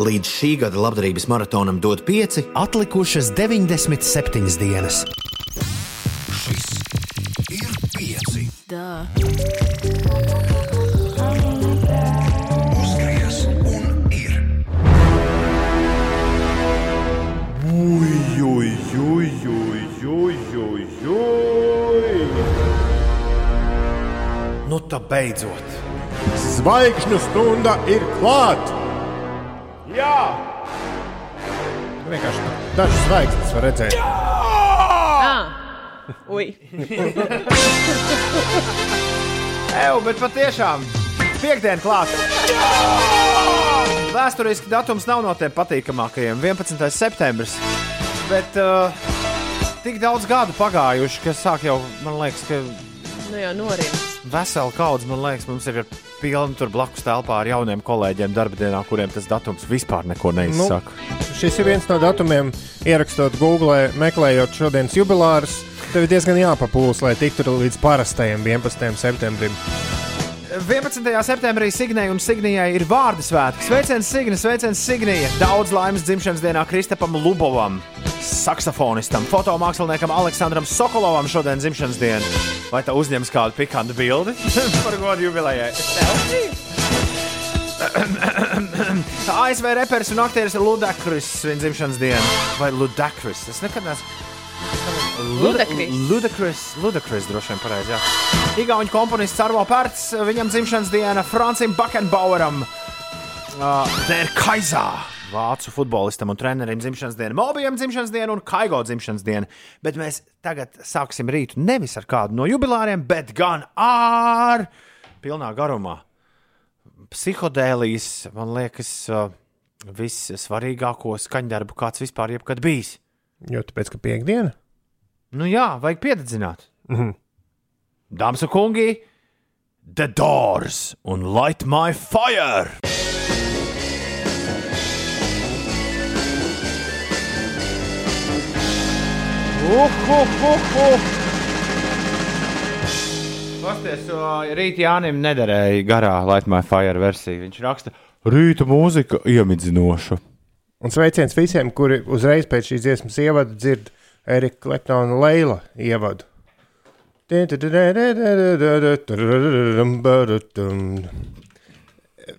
Līdz šī gada labdarības maratonam dod 5, Atlikušas 97 dienas. šis ir 5. Uzgriez un ir. Ui, ui, ui, ui, ui, ui, ui. Nu, tā beidzot. Zvaigžņu stunda ir klāta! Jā! Vienkārši dažas zvaigznes var redzēt. Ah. Ui, Eju, bet patiešām piekdiena klāta. Vēsturiski datums nav no tiem patīkamākajiem. 11. septembris. Bet uh, tik daudz gadu pagājuši, ka sāk jau, man liekas, ka nu jau norīd. Vesela kaudze, man liekas, mums ir pilna tur blakus telpā ar jauniem kolēģiem darba dienā, kuriem tas datums vispār neko neizsaka. Šis ir viens no datumiem, ierakstot Google, meklējot šodienas jubilārus. Tev ir diezgan jāpapūs, lai tiktu līdz parastajam 11. septembrim. 11. septembrī Signijai un Signijai ir vārdu svētki. Sveiciens Signija, sveiciens Signija. Daudz laimes dzimšanas dienā Kristapam Lubovam, saksofonistam, fotomāksliniekam Aleksandram Sokolovam šodien dzimšanas diena. Vai tā uzņems kādu pikantu bildi par godu jubilejai? ASV reperis un aktieris Ludakris viņa dzimšanas diena. Vai Ludakris? Es nekad neesmu. Ludacris. Ludakris, Ludakris droši vien pareizi. jā. Igauņu komponists Arvo Pērts, viņam dzimšanas diena Francim Bakenbaueram. Uh, Der Kaisā. Vācu futbolistam un trenerim dzimšanas diena, Mobijam dzimšanas diena un Kaigo dzimšanas diena. Bet mēs tagad sāksim rītu nevis ar kādu no jubilāriem, bet gan ar pilnā garumā. Psihodēlijas, man liekas, vissvarīgāko skaņdarbu, kāds vispār jebkad bijis. Jo tāpēc, ka piekdiena. Nu jā, vajag piededzināt. Mm -hmm. Dāmas un kungi, The Doors un Light My Fire! Pasties, rīt Jānim nederēja garā Light My Fire versija. Viņš raksta, rīta mūzika iemidzinoša. Un sveiciens visiem, kuri uzreiz pēc šīs dziesmas ievada dzird Erika Kleptona Leila ievadu.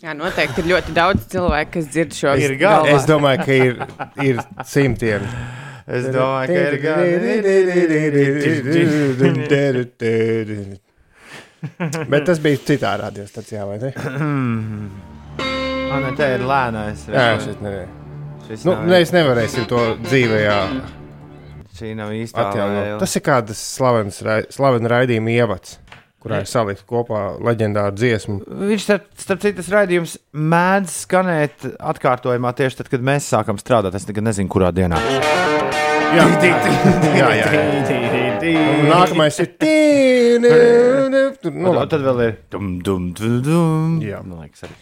Jā, noteikti ir ļoti daudz cilvēku, kas dzird šo gan, Es domāju, ka ir, ir simtiem. Es domāju, ka ir gan. Bet tas bija citā radiostacijā, vai ne? Ah, ne, te ir lēnais. Jā, šis ne. Šis Nu, nav, mēs nevarēsim to dzīvējā šī nav īsta atjaunot. Tas ir kādas slavenas, rai- slavena raidījuma ievads, kurā ir salikt kopā leģendāru dziesmu. Viņš, starp, starp citu, tas raidījums mēdz skanēt atkārtojumā tieši tad, kad mēs sākam strādāt. Es nekad nezinu, kurā dienā. Jā, jā, jā. jā. Un nākamais ir tīni. Tur, nu, tad vēl ir. Dum, dum, dum, dum. Jā. Man liekas, arī.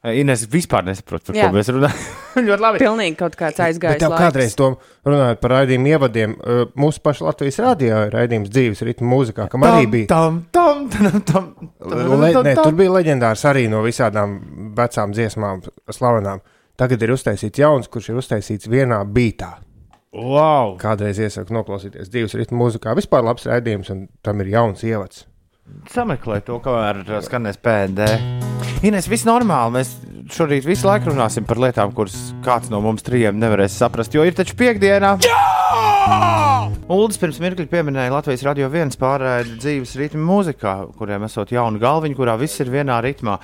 Ines vispār nesaprot, par Jā. ko mēs runājam. Ļoti labi. Pilnīgi kaut kāds Bet aizgājis. tev kādreiz to runājot par raidījumu ievadiem, uh, mūsu pašu Latvijas rādījā ir raidījums dzīves ritmu mūzikā, kam arī bija. Tam, tam, tam, tam, tam, Le, ne, tur bija leģendārs arī no visādām vecām dziesmām, slavenām. Tagad ir uztaisīts jauns, kurš ir uztaisīts vienā beigā. Wow! Kādreiz iesaku noklausīties dzīves ritmu mūzikā. Vispār labs raidījums, un tam ir jauns ievads. Sameklē to, kamēr skanēs PND. Ines, viss normāli. Mēs šorīt visu laiku runāsim par lietām, kuras kāds no mums trijiem nevarēs saprast. Jo ir taču piekdienā. Uldis pirms mirkļa pieminēja Latvijas radio viens pārraidi dzīves ritmu mūzikā, kuriem esot jauna galviņa, kurā viss ir vienā ritmā.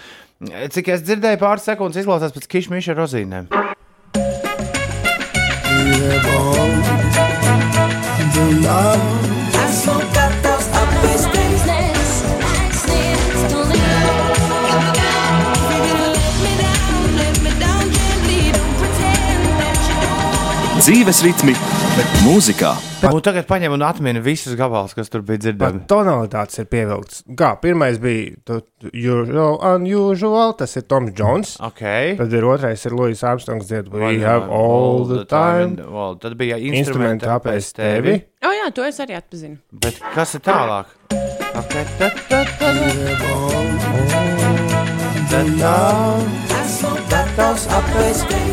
Cik es dzirdēju, pāris sekundes izklausās pēc kišmiša rozīnēm. Dzīves ritmi, mūzikā. Un tagad paņem un atmini visus gabalus, kas tur bija dzirdami. tonalitātes ir pievilkts. Kā pirmais bija usual, unusual, tas ir Toms Jones. Okay. Tad ir otrais, ir Louis Armstrongs, dzied, we have all the time. Well, tad bija Instrumenti apēst tevi. O, jā, to es arī atpazinu. Bet kas ir tālāk? Okay, ta, ta, ta,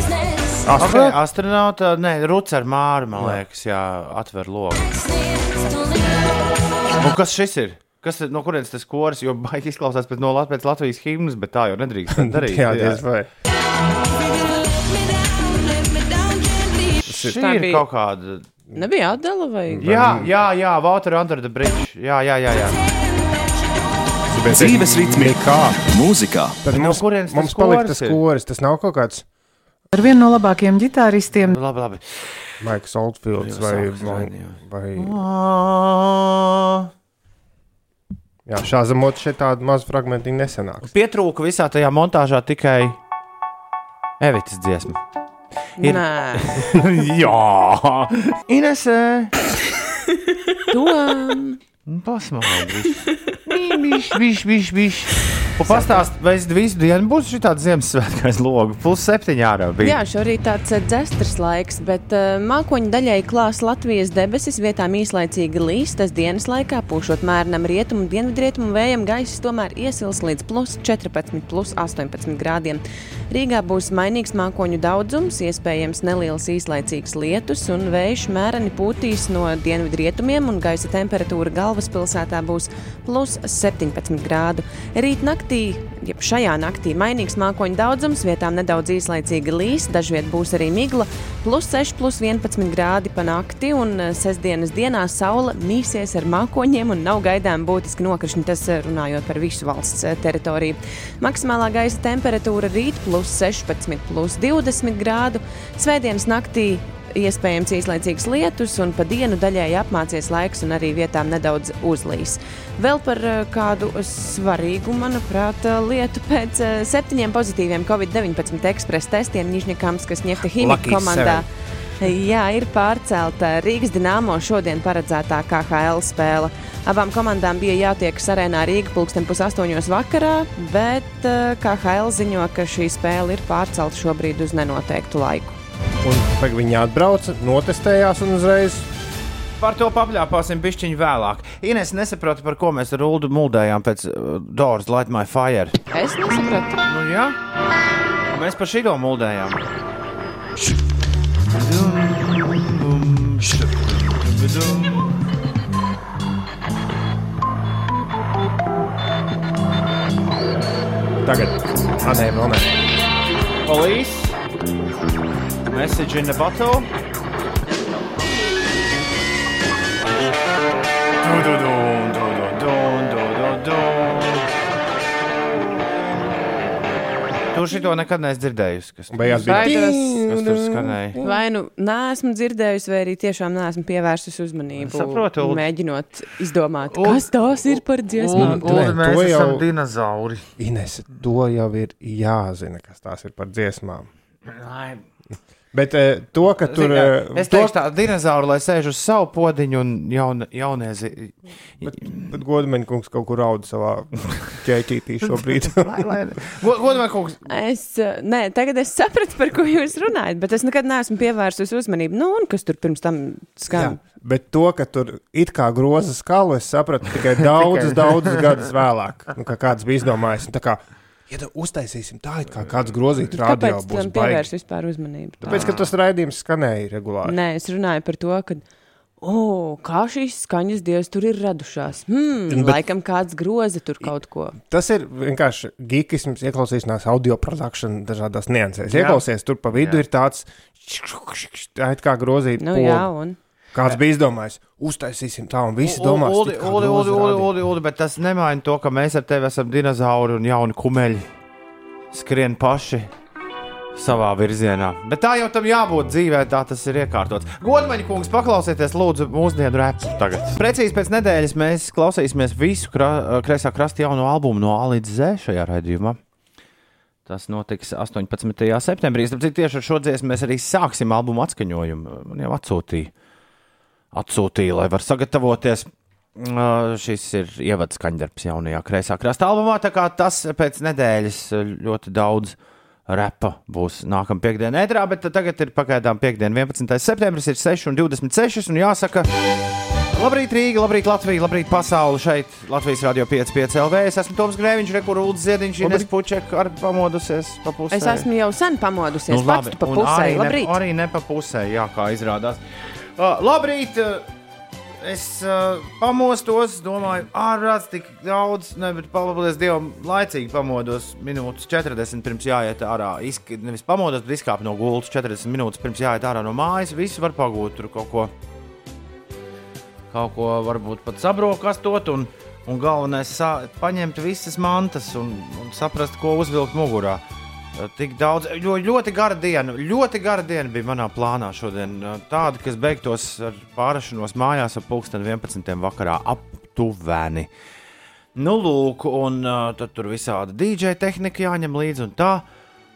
ta. Okay, astronauta, nē, Ruts ar māru, man liekas, jā, atver logu. Un kas šis ir? Kas, ir- no kurienes tas koris? Jo baigi izklausās pēc, no, Lat- pēc Latvijas himnas, bet tā jau nedrīkst darīt. Jā, diez vai. Šī Tā ir bija- kaut kāda. Nebija atdala vai? Jā, jā, jā, Water under the bridge. Jā, jā, jā. jā. Dzīves ritmi, kā mūzikā. Tad No mums, kurienes tas mums palika tas ir? koris. Tas nav kaut kāds Ar vienu no labākajiem ģitāristiem. Labi, labi. Maiks Oldfields vai, vai, vai jā, šā zemot šeit tādu mazu fragmentu nesenāks. Pietrūka visā tajā montāžā tikai Evitas dziesma. Ir- Nē, Jā, Inesē. to Pasmaigi. Viņš, viņš, viņš, viņš. Pastāst, vai es visu dienu būšu Ziemassvētku aiz logu. Plus septiņi ārā bija. Jā, šorīt tāds eh, dzestras laiks, bet uh, mākoņi daļai klās Latvijas debesis, vietām īslaicīgi līs. Tas dienas laikā pūšot mērenam rietumu dienvidrietumu vējam gaiss tomēr iesils līdz plus 14, plus 18 grādiem. Rīgā būs mainīgs mākoņu daudzums, iespējams neliels īslaicīgs lietus un vējš mēreni pūtīs no dienvidrietumiem un gaisa temperatūra galvaspilsētā būs plus 17 grādu. Rīt naktī, jeb šajā naktī mainīgs mākoņu daudzums, vietām nedaudz īslaicīgi līs, dažviet būs arī migla, plus 6, plus 11 grādi pa nakti, un eh, sestdienas dienā saule mīsies ar mākoņiem un nav gaidām būtiski nokrišņi, tas eh, runājot par visu valsts eh, teritoriju. Maksimālā gaisa temperatūra rīt plus 16, plus 20 grādu, svētdienas naktī iespējams īslaicīgs lietus, un pa dienu daļēji apmācies laiks, un arī vietām nedaudz uzlīs. Vēl par eh, kādu svarīgu, manuprāt, eh, lietu pēc eh, septiņiem pozitīviem Covid-19 ekspresa testiem Nižņakamskas ņefta Lucky ķīmija komandā. Jā, ir pārcelta Rīgas dīnāmo šodien paredzētā KHL spēle. Abām komandām bija jātiekas arēnā Rīgā pulksten pusaustoņos vakarā, bet KHL ziņo, ka šī spēle ir pārcelta šobrīd uz nenoteiktu laiku. Un viņi atbrauca, notestējās un uzreiz. Par to papļāpāsim pišķiņu vēlāk. Ines nesaprota, par ko mēs ar Ulu muldējām pēc uh, Doors Light My Fire. Es nesapratu. Nu, jā, mēs par šī to muldējām. Tagad, ah, nē, vēl nē. Police, message in the bottle. Tu šito nekad neesi dzirdējusi. Kas, Beigās bija Baidos. kas tur skanēja? Vai nu neesmu dzirdējusi, vai arī tiešām neesmu pievērsusi uzmanību. Saprotu, Ulu. Mēģinot izdomāt, Ulu. kas tās ir par dziesmām. Ulu. Nē, mēs to jau- esam dinozauri. Ines, to jau ir jāzina, kas tās ir par dziesmām. Bet eh, to, ka tur Zini, eh, es to, teikšu, tā dinozauri, lai sēž uz savu podziņu un jaun, jaunie zi... Bet Godmaņa kungs kaut kur raud savā ķēķītī šobrīd. Godamā kungs, Es, eh, nē, tagad es sapratu, par ko jūs runājat, bet es nekad neesmu pievērsusi uzmanību. Nu, un kas tur pirms tam Jā, skan? bet to, ka tur it kā groza skalu, es sapratu tikai daudzus, daudzus gadus vēlāk. Nu, kā kāds bija izdomājis. Un tā kā, ja tu uztaisīsim tā, it kā kāds grozītu radio Kāpēc būs tam pievērst vispār uzmanību? Tāpēc, ka tas raidījums skanēja regulāri. Nē, es runāju par to, ka. O, kā šīs skaņas dievs tur ir radušās? Hmm, Bet-. Laikam kāds groza tur kaut ko. Tas ir vienkārši geekisms, ieklausīšanās audio produkcijā, dažādās niansēs. Ieklausies, tur pa vidu Jā. ir tāds, tā it kā grozīt. Nu, pogu. jā, un Kāds bija izdomājis, uztaisīsim tā, un visi kā uli, groza uli, uli, rādīja. uli, uli, bet tas nemaina to, ka mēs ar tevi esam dinozauri un jauni kumeļi skrien paši savā virzienā. Bet tā jau tam jābūt dzīvē, tā tas ir iekārtots. Godmaņa kungs, paklausieties, lūdzu, mūsdienu repu tagad. Precīzi pēc nedēļas mēs klausīsimies visu krā, kreisā krasta jauno albumu no A līdz Z šajā raidījumā. Tas notiks 18. septembrī. Tāpēc tieši ar šo dziesmu mēs arī sāksim albumu atskaņojumu. Man jau atsūtīja, atsūtīja lai var sagatavoties. Uh, šis ir ievads skaņdarbs jaunajā kreisā krasta albumā. Tā kā tas pēc nedēļas ļoti daudz repa būs nākamā piekdiena ētrā, bet tagad ir pagaidām piekdiena 11. septembris, ir 6 un 26. Un jāsaka, Labrīt, Rīga, labrīt, Latvija, labrīt, pasaule. Šeit Latvijas radio 5,5 LV. Es esmu Toms Grēviņš, Rekurūds Ziediņš, Ines Puček, ar pamodusies pa pusē. Es esmu jau sen pamodusies. Nu, labi, pats pa pusē. arī, ne, Labrīt. arī ne pa pusē, jā, kā izrādās. Uh, labrīt! uh, Es uh, pamostos, domāju, ārprāts tik daudz, ne, bet paldies Dievam, laicīgi pamodos. Minūtes 40 pirms jāiet ārā. Izk nevis pamodos, bet izkāpu no gultas 40 minūtes pirms jāiet ārā no mājas. Visi var pagūt tur kaut ko, kaut ko varbūt pat sabrokastot. Un, un galvenais ir paņemt visas mantas un, un saprast, ko uzvilkt mugurā. Uh, Tik daudz, jo ļoti gara diena, ļoti gara diena bija manā plānā šodien. Uh, Tāda, kas beigtos ar pārāšanos mājās ap pulksten 11. vakarā aptuveni. Nu, lūk, un uh, tad tur visādi DJ tehnika jāņem līdzi un tā.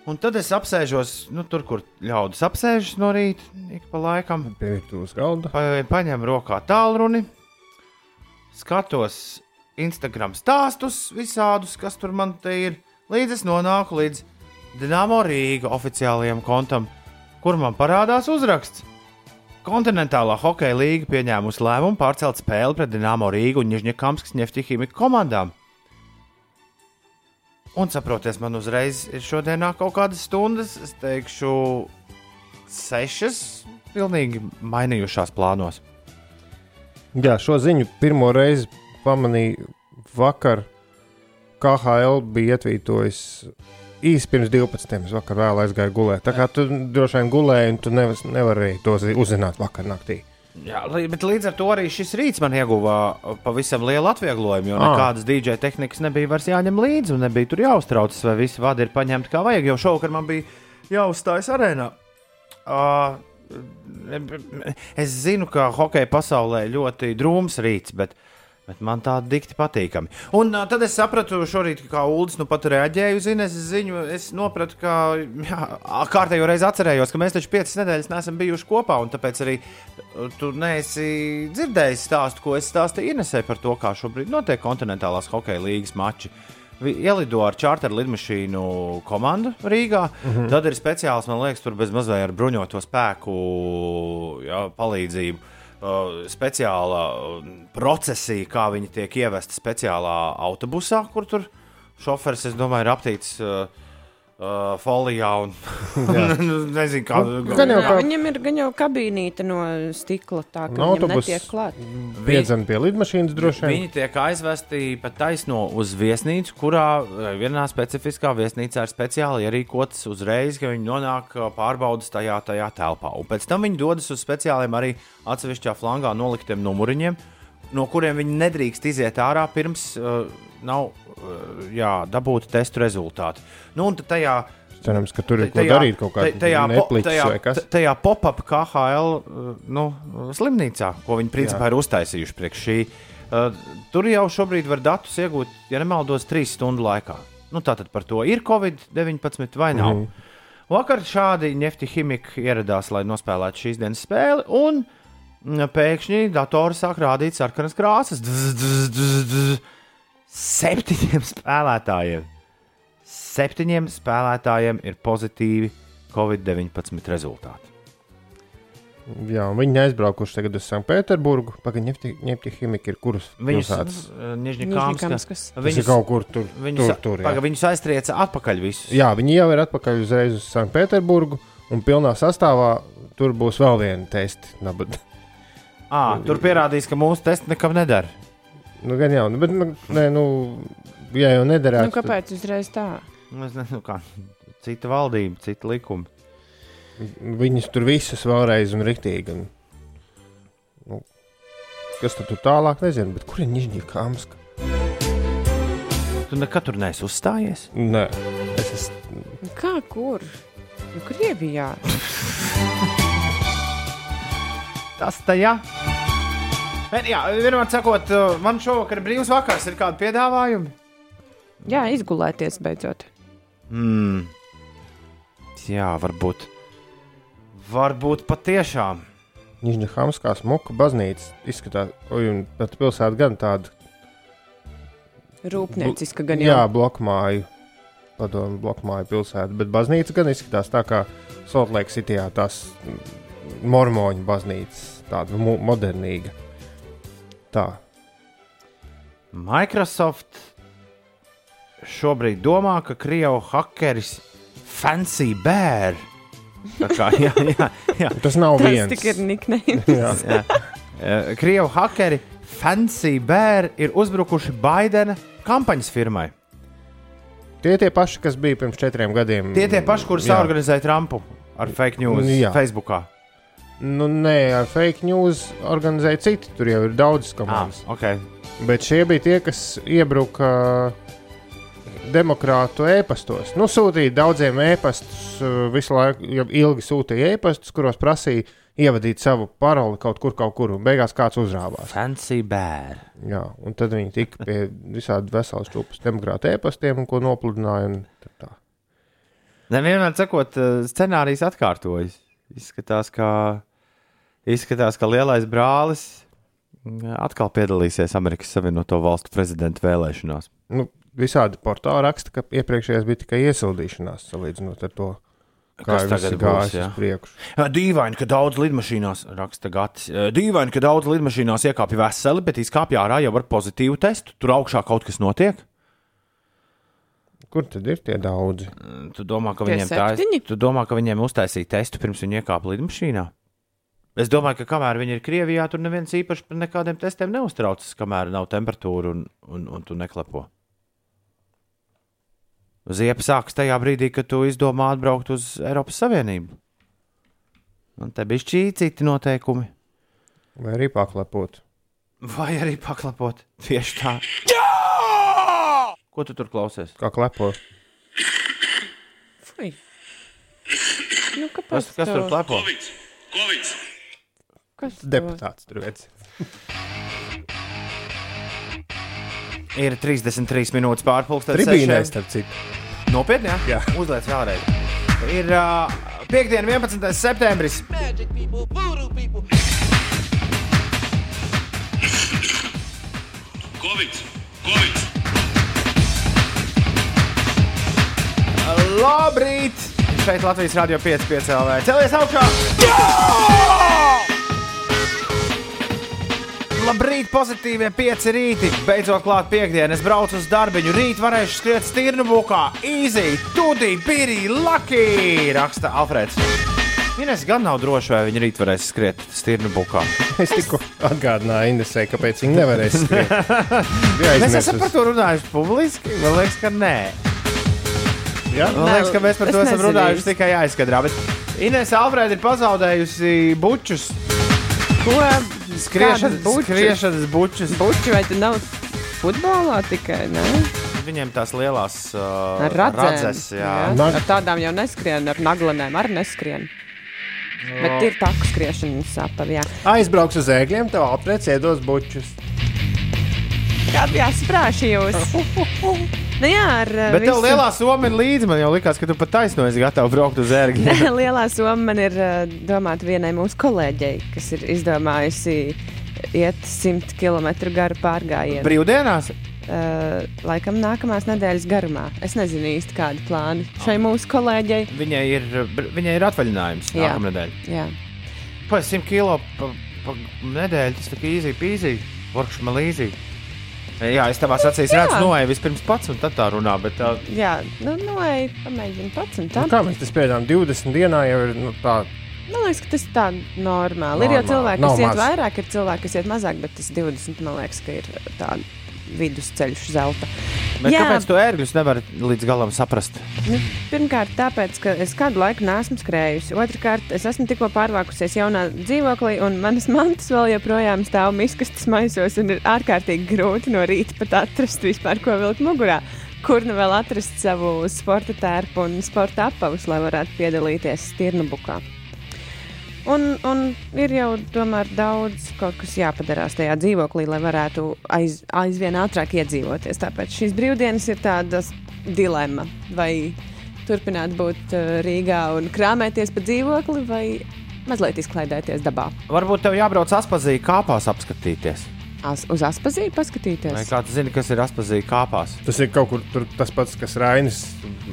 Un tad es apsēžos, nu, tur, kur ļaudis apsēžas no rīta, ik pa laikam. Pie virtuves galda. Pa, paņem rokā tālruni, skatos Instagram stāstus visādus, kas tur man te ir. Līdz es nonāku līdz Dienāmo Rīga oficiālajam kontam, kur man parādās uzraksts. Kontinentālā hokeja līnija pieņēmusi lēmumu pārcelt spēli pret Dienāmo Rīgu un Nižņakamskas Neftiķīmiku komandām. Un saprotiet, man uzreiz ir šodienā kaut kādas stundas, es teikšu, sešas, pilnīgi mainījušās plānos. Jā, šo ziņu pirmo reizi pamanīju vakar. KHL bija ietvītojis īsi pirms 12. Es vakar vēl aizgāju gulēt. Tā kā tu droši vien gulēji, un tu nevar, nevarēji to zi- uzzināt vakar naktī. Jā, bet līdz ar to arī šis rīts man ieguva pavisam lielu atvieglojumu, jo Ah. nekādas DJ tehnikas nebija vairs jāņem līdzi, un nebija tur jāuztraucas, vai visi vadi ir paņemti kā vajag. Jo šovakar man bija jāuzstājas arēnā. Uh, es zinu, ka hokeja pasaulē ļoti drūms rīts, bet, bet man tā dikti patīkami. Un uh, tad es sapratu šorīt, kā Ulas nu pat reaģēja uz Ines ziņu. Es sapratu, ka jā, kārtējo reizi atcerējos, ka mēs taču piecas nedēļas neesam bijuši kopā, tāpēc arī tu neesi dzirdējis stāstu, ko es stāstīju Inesē par to, kā šobrīd notiek kontinentālās hokeja līnijas mači. Ielido ar čārteru lidmašīnu komandu Rīgā. Mm -hmm. Tad ir speciāls, man liekas, tur bez mazliet ar bruņoto spēku jā, palīdzību. Uh, speciāla uh, procesija, kā viņi tiek ievesti speciālā autobusā, kur tur šoferis, es domāju, ir aptīts uh, uh, folijā un nezinu, kā gan jau kā- viņam ir gan jau kabīnīte no stikla, tā ka No viņam autobusa. netiek klāt. Piedzem pie lidmašīnas droši vien. Viņi tiek aizvesti pa taisno uz viesnīcu, kurā vienā specifiskā viesnīcā ir speciāli ierīkotas uzreiz, ka viņi nonāk pārbaudas tajā, tajā telpā. Un pēc tam viņi dodas uz speciāliem arī atsevišķā flangā noliktiem numuriņiem, no kuriem viņi nedrīkst iziet ārā pirms uh, nav uh, jā, dabūti testu rezultāti. Nu, un tajā Cerams, ka tur ir ko darīt kaut kādā nepliķis vai kas. t- tajā pop-up KHL uh, nu, slimnīcā, ko viņi principā Jā. ir uztaisījuši priekš šī. Uh, tur jau šobrīd var datus iegūt, ja nemaldos, trīs stundu laikā. Nu, tātad par to ir Covid-19 vai nav. Mm. Vakar šādi Nefti ķīmija ieradās, lai nospēlētu šīs dienas spēli, un mm, pēkšņi datori sāk rādīt sarkanas krāsas. Dz, dz, dz, dz. Septiņiem spēlētājiem septiņiem spēlētājiem ir pozitīvi Covid-19 rezultāti. Jā, viņi aizbraukuši tagad uz Sanktpēterburgu. Pagaidām, ņemti ķīmija ir kuras Viņus pilsētas. Nižņikamskas. Tas ir kaut kur tur. Viņus, tur, tur paga, viņus aiztrieca atpakaļ visus. jā, viņi jau ir atpakaļ uzreiz uz Sanktpēterburgu. Un pilnā sastāvā tur būs vēl viena testa. Nabad. À, tur pierādīs, ka mūsu tests nekam nedara. Nu, gan jau, nu, bet, nu, nē, nu, ja jau nedarētu, Nu, kāpēc uzreiz tā? Nu, Es nezinu, kā cita valdība, cita likuma. tad viņus tur visus vēlreiz un riktīgi. Un, nu, kas tad tur tālāk, nezinu, bet kur ir Nižņika Kamska? Tu nekad tur neesi uzstājies. Nē, es esmu. Kā kur? Nu, Krievijā. Tas tā jā. Bet, jā, vienmēr sakot, man šovakar ir brīvs vakars, ir kādi piedāvājumi. Jā, izgulēties beidzot. Mm. Jā, varbūt. Varbūt patiešām. Nižņika Kamskā smuka baznīca izskatās, un pat pilsēta gan tāda. Rūpnieciska gan Jā, jau. blokmāju. Padomu blokmāju pilsēta, bet baznīca gan izskatās tā kā Saltlake Cityjā tās mm, mormoņu baznīcas, tāda mo- modernīga. Tā. Microsoft šobrīd domā, ka Krievu hakeris Fancy Bear. Tā kā, jā, jā, jā. Tas nav Tas viens. tik ir niknējums. Jā. Jā. Krievu hakeri Fancy Bear ir uzbrukuši Baidena kampaņas firmai. Tie tie paši, kas bija pirms četriem gadiem. Tie tie paši, kurus organizēja Trumpu ar fake news Jā. Facebookā. Nu, nē, ar fake news organizēja citi. Tur jau ir daudz Ah, komandas. okay. Bet šie bija tie, kas iebruka demokrātu e-pastos. Nu, sūtīja daudziem e-pastus, uh, visu laiku ilgi sūtīja e-pastus, kuros prasīja ievadīt savu paroli kaut kur, kaut kur. Un beigās kāds uzrāvās. Fancy Bear. Jā, un tad viņi tika pie visādi veselas čūpas demokrātu e-pastiem, un ko nopludināja. Nevienmēr sakot, eh, scenārijs atkārtojas. Izskatās, ka, izskatās, ka lielais brālis mm, atkal piedalīsies Amerikas Savienoto Valstu prezidenta vēlēšanās. Nu, visādi portāli raksta, ka iepriekšējās bija tikai iesildīšanās, salīdzinot ar to, kā Kas tagad gājis uz priekšu. Dīvaini, ka daudz lidmašīnās, raksta Gatis. Dīvaini, ka daudz lidmašīnās iekāpja veseli, bet izkāpja ārā jau ar pozitīvu testu. Tur augšā kaut kas notiek. Kur tad ir tie daudzi? Tu domā, ka Tie viņiem, tā, tu domā, ka viņiem uztaisīja testu pirms viņi iekāpa lidmašīnā? Es domāju, ka kamēr viņi ir Krievijā, tur neviens īpaši par nekādiem testiem neuztraucas, kamēr nav temperatūra un, un, un tu neklepo. Ziepa sākas tajā brīdī, kad tu izdomā atbraukt uz Eiropas Savienību. Un te bija šķī citi noteikumi. Vai arī paklepot? Vai arī paklapot tieši tā. Ko tu tur klausies? Kā klepo? Fui. Nu, Kas, kas tur klepo? Kas Deputāts tur redz. Ir 33 minūtes pārpusdienas. Tribīnēs, starp citu. Nopietni, jā? Jā. Uzliec vēlreiz. Ir uh, piekdiena, 11. septembris. Labrīt! Šeit Latvijas Rādio 5,5 LV. Celies augšā! Labrīt, pozitīvie pieci rīti. Beidzot, klāt piekdiena. Es braucu uz darbu. Rīt varēšu skriet stirnu bukā. Easy, tudī, pirī, lucky! Raksta Alfrēds. Ines gan nav droši, vai viņa rīt varēs skriet stirnu bukā. Es tikko atgādināju Inesai, kāpēc viņi nevarēs skriet. Bija Mēs esam par to runājuši publiski. Man liekas, ka nē. Jā? Man liekas, ka mēs par es to esam nezinu runājuši tikai aizkadrā. Bet Ines Alfrēda ir pazaudējusi bučus. Ko? Skriešanas bučas? skriešanas bučus. Buči vai tu nav futbolā tikai? Ne? Viņiem tās lielās uh, Ar radzēm. radzes. Jā. Nag- Ar tādām jau neskrien, ar naglanēm arī neskrien. Bet ir tā, ka skriešanas sāpēs. Jā, Aizbrauks uz ēgļiem, tev aprēc iedos bučus. kāda jāsprāž jūs? Nu jā, ar uh, Bet tev lielā soma ir līdzi. Man jau likās, ka tu pat taisnojies gatavs braukt uz ērgļiem. Lielā summa man ir uh, domāta vienai mūsu kolēģei, kas ir izdomājusi iet 100 km garu pārgājienu. Brīvdienās. Uh, laikam nākamās nedēļas garumā. Es nezinu īsti kādi plāni šai mūsu kolēģei. Viņai ir, viņai ir atvaļinājums Jā. nākamā nedēļa. Jā. Pēc 100 kilo pa, pa nedēļu tas tā kā peasy. Workshop līdzi. Jā, es tavā acīs redzu, noeju vispirms pats un tad tā runā. Bet, uh, Jā, nu, nu, ej, pamēģini pats un tā. Nu, kā mēs te spēļām 20 dienā, jau ir nu, tā. Man liekas, ka tas ir tā normāli. Ir jau Normāli. cilvēki, Nav kas iet maz. vairāk, ir cilvēki, kas iet mazāk, bet tas 20 man liekas, ka ir tāds vidusceļš zelta. bet Jā. kāpēc tu ērgļus nevari līdz galam saprast? Nu, pirmkārt, tāpēc, ka es kādu laiku neesmu skrējusi. Otrakārt, es esmu tikko pārvākusies jaunā dzīvoklī, un manas mantas vēl joprojām stāv miskastes maisos, un ir ārkārtīgi grūti no rīta pat atrast vispār, ko vilkt mugurā. Kur nu vēl atrast savu sporta tērpu un sporta apavus, lai varētu piedalīties stirnubukā. Un, un ir jau tomēr daudz kaut kas jāpadarās tajā dzīvoklī, lai varētu aiz, aizvien ātrāk iedzīvoties. Tāpēc šīs brīvdienas ir tādas dilemma. Vai turpināt būt uh, Rīgā un krāpēties pa dzīvokli, vai mazliet izklaidēties dabā. Varbūt tev jābrauc atpazīt kāpās apskatīties. As, uz aspazīti paskatīties. Vai kā tu zini, kas ir atpazīt kāpās? Tas ir kaut kur tur tas pats, kas Rainis.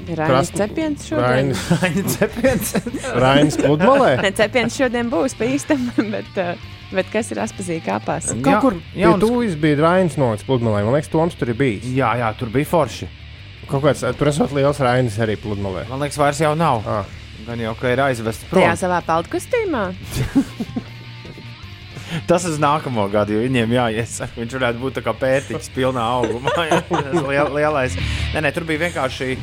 Rainis Krast- Cepiens šodien. Rainis, Cepiens. Rainis pludmalē. Ne, cepiens šodien būs pa īstam, bet uh, Bet kas ir aspazīja kāpās? Jā, Kaut kur pie jauns- tūjas bija Rainis nolicis pludmalē. Man liekas, Toms tur ir bijis. Jā, jā, tur bija forši. Kaut kāds tur esot liels Rainis arī pludmalē. Man liekas, vairs jau nav. Ah. Gan jau, ka ir aizvests Tajā prom. savā peldkostīmā? Tas uz nākamo gadu, jo viņiem jāiesaka. Viņš varētu būt tā kā pērtiķis, pilnā augumā. Liel, lielais. Nē, nē, tur bija vienkārši